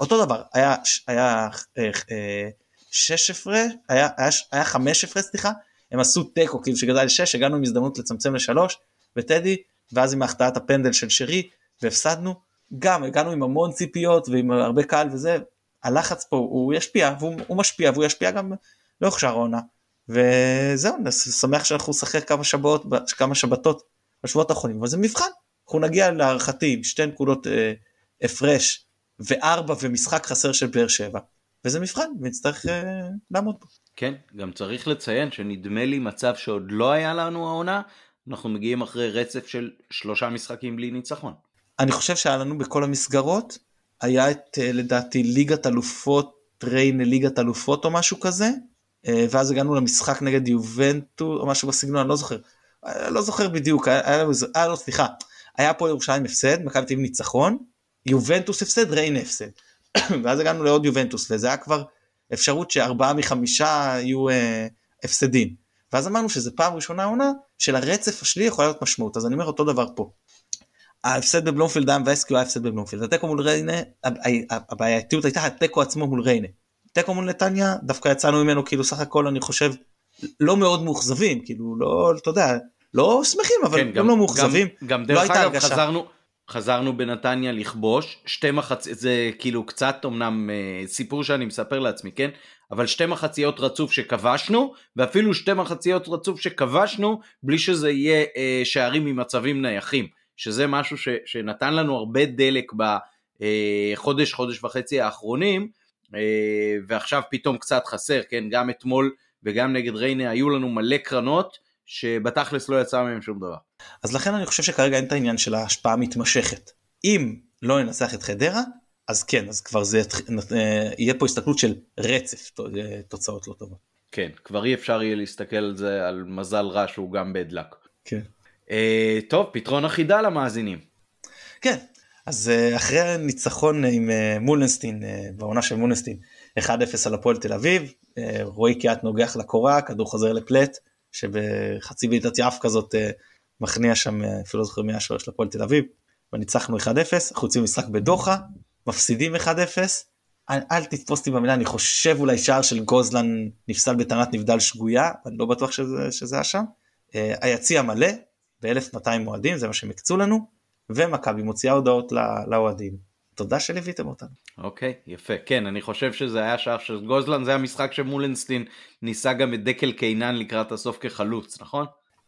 אותו דבר, היה, היה אה, אה, שש הפרש, היה, היה, היה חמש הפרש סליחה, הם עשו תיקו כאילו שגדל לשש, הגענו עם הזדמנות לצמצם לשלוש, וטדי, ואז עם החטאת הפנדל של שרי, והפסדנו. גם הגענו עם המון ציפיות ועם הרבה קהל וזה, הלחץ פה הוא ישפיע והוא משפיע והוא ישפיע גם לאורך שאר העונה. וזהו, שמח שאנחנו נשחק כמה שבועות, כמה שבתות בשבועות האחרונים, אבל זה מבחן. אנחנו נגיע להערכתי עם שתי נקודות אה, הפרש וארבע ומשחק חסר של באר שבע, וזה מבחן ונצטרך אה, לעמוד בו. כן, גם צריך לציין שנדמה לי מצב שעוד לא היה לנו העונה, אנחנו מגיעים אחרי רצף של שלושה משחקים בלי ניצחון. אני חושב שהיה לנו בכל המסגרות, היה את אה, לדעתי ליגת אלופות, ריינה ליגת אלופות או משהו כזה, אה, ואז הגענו למשחק נגד יובנטו או משהו בסגנון, אני לא זוכר, אה, לא זוכר בדיוק, היה, היה, היה לא סליחה, היה פה ירושלים הפסד, מכבי תל ניצחון, יובנטוס הפסד, ריינה הפסד, [COUGHS] ואז הגענו לעוד יובנטוס וזה היה כבר אפשרות שארבעה מחמישה יהיו אה, הפסדים, ואז אמרנו שזה פעם ראשונה עונה שלרצף השלילי יכולה להיות משמעות, אז אני אומר אותו דבר פה. ההפסד בבלומפילד היה מבאס כי הוא היה הפסד בבלומפילד. התיקו מול ריינה, הבעייתיות הייתה התיקו עצמו מול ריינה. תיקו מול נתניה, דווקא יצאנו ממנו כאילו סך הכל אני חושב לא מאוד מאוכזבים, כאילו לא, אתה יודע, לא שמחים אבל כן, גם, גם לא מאוכזבים. גם, גם לא דרך לא אגב חזרנו, חזרנו בנתניה לכבוש, שתי מחציות, זה כאילו קצת אמנם אה, סיפור שאני מספר לעצמי, כן? אבל שתי מחציות רצוף שכבשנו, ואפילו שתי מחציות רצוף שכבשנו בלי שזה יהיה אה, שערים ממצבים נייחים. שזה משהו ש, שנתן לנו הרבה דלק בחודש, חודש וחצי האחרונים, אה, ועכשיו פתאום קצת חסר, כן, גם אתמול וגם נגד ריינה היו לנו מלא קרנות שבתכלס לא יצא מהם שום דבר. אז לכן אני חושב שכרגע אין את העניין של ההשפעה המתמשכת. אם לא ננצח את חדרה, אז כן, אז כבר זה אה, יהיה פה הסתכלות של רצף אה, תוצאות לא טובות. כן, כבר אי אפשר יהיה להסתכל על זה על מזל רע שהוא גם בדלק. כן. אה, טוב, פתרון אחידה למאזינים. כן, אז אה, אחרי הניצחון עם מולנסטין, בעונה של מולנסטין, 1-0 על הפועל תל אביב, רועי קיאט נוגח לקורה, כדור חוזר לפלט, שבחצי בעיטת יעף כזאת אה, מכניע שם, אה, אפילו לא זוכר מי השוער של הפועל תל אביב, וניצחנו 1-0, אנחנו יוצאים משחק בדוחה, מפסידים 1-0, אל, אל תתפוס אותי במילה, אני חושב אולי שער של גוזלן נפסל בטענת נבדל שגויה, אני לא בטוח שזה, שזה היה שם. Uh, היציע מלא, ב-1200 אוהדים, זה מה שהם הקצו לנו, ומכבי מוציאה הודעות לאוהדים. תודה שליוויתם אותנו. אוקיי, okay, יפה. כן, אני חושב שזה היה שער של גוזלן, זה המשחק שמולנסטין ניסה גם את דקל קינן לקראת הסוף כחלוץ, נכון?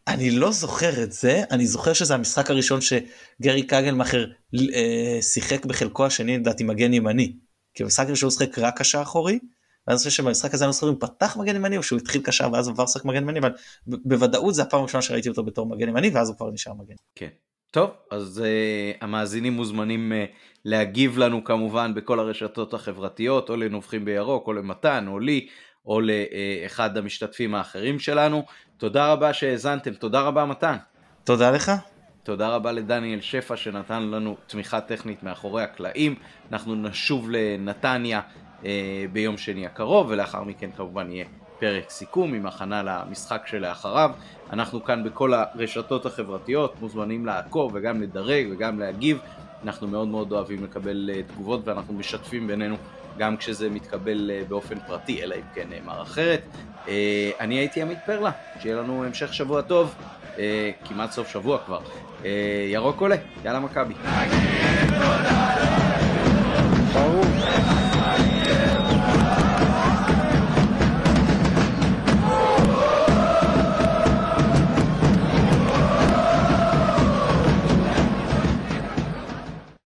אני לא זוכר את זה, אני זוכר שזה המשחק הראשון שגרי קגלמאכר אה, שיחק בחלקו השני, לדעתי מגן ימני. כי במשחק הראשון הוא שיחק רק קשר אחורי, ואני חושב שבמשחק הזה אני לא זוכר אם פתח מגן ימני או שהוא התחיל קשר ואז עבר לשחק מגן ימני, אבל בוודאות זה הפעם הראשונה שראיתי אותו בתור מגן ימני ואז הוא כבר נשאר מגן. כן. טוב, אז uh, המאזינים מוזמנים uh, להגיב לנו כמובן בכל הרשתות החברתיות, או לנובחים בירוק, או למתן, או לי, או לאחד המשתתפים האחרים שלנו. תודה רבה שהאזנתם, תודה רבה מתן. תודה לך. תודה רבה לדניאל שפע שנתן לנו תמיכה טכנית מאחורי הקלעים. אנחנו נשוב לנתניה אה, ביום שני הקרוב, ולאחר מכן כמובן יהיה פרק סיכום עם הכנה למשחק שלאחריו. אנחנו כאן בכל הרשתות החברתיות, מוזמנים לעקוב וגם לדרג וגם להגיב. אנחנו מאוד מאוד אוהבים לקבל אה, תגובות ואנחנו משתפים בינינו גם כשזה מתקבל אה, באופן פרטי, אלא אם כן נאמר אחרת. אה, אני הייתי עמית פרלה, שיהיה לנו המשך שבוע טוב, כמעט סוף שבוע כבר. ירוק עולה, יאללה מכבי. ברור.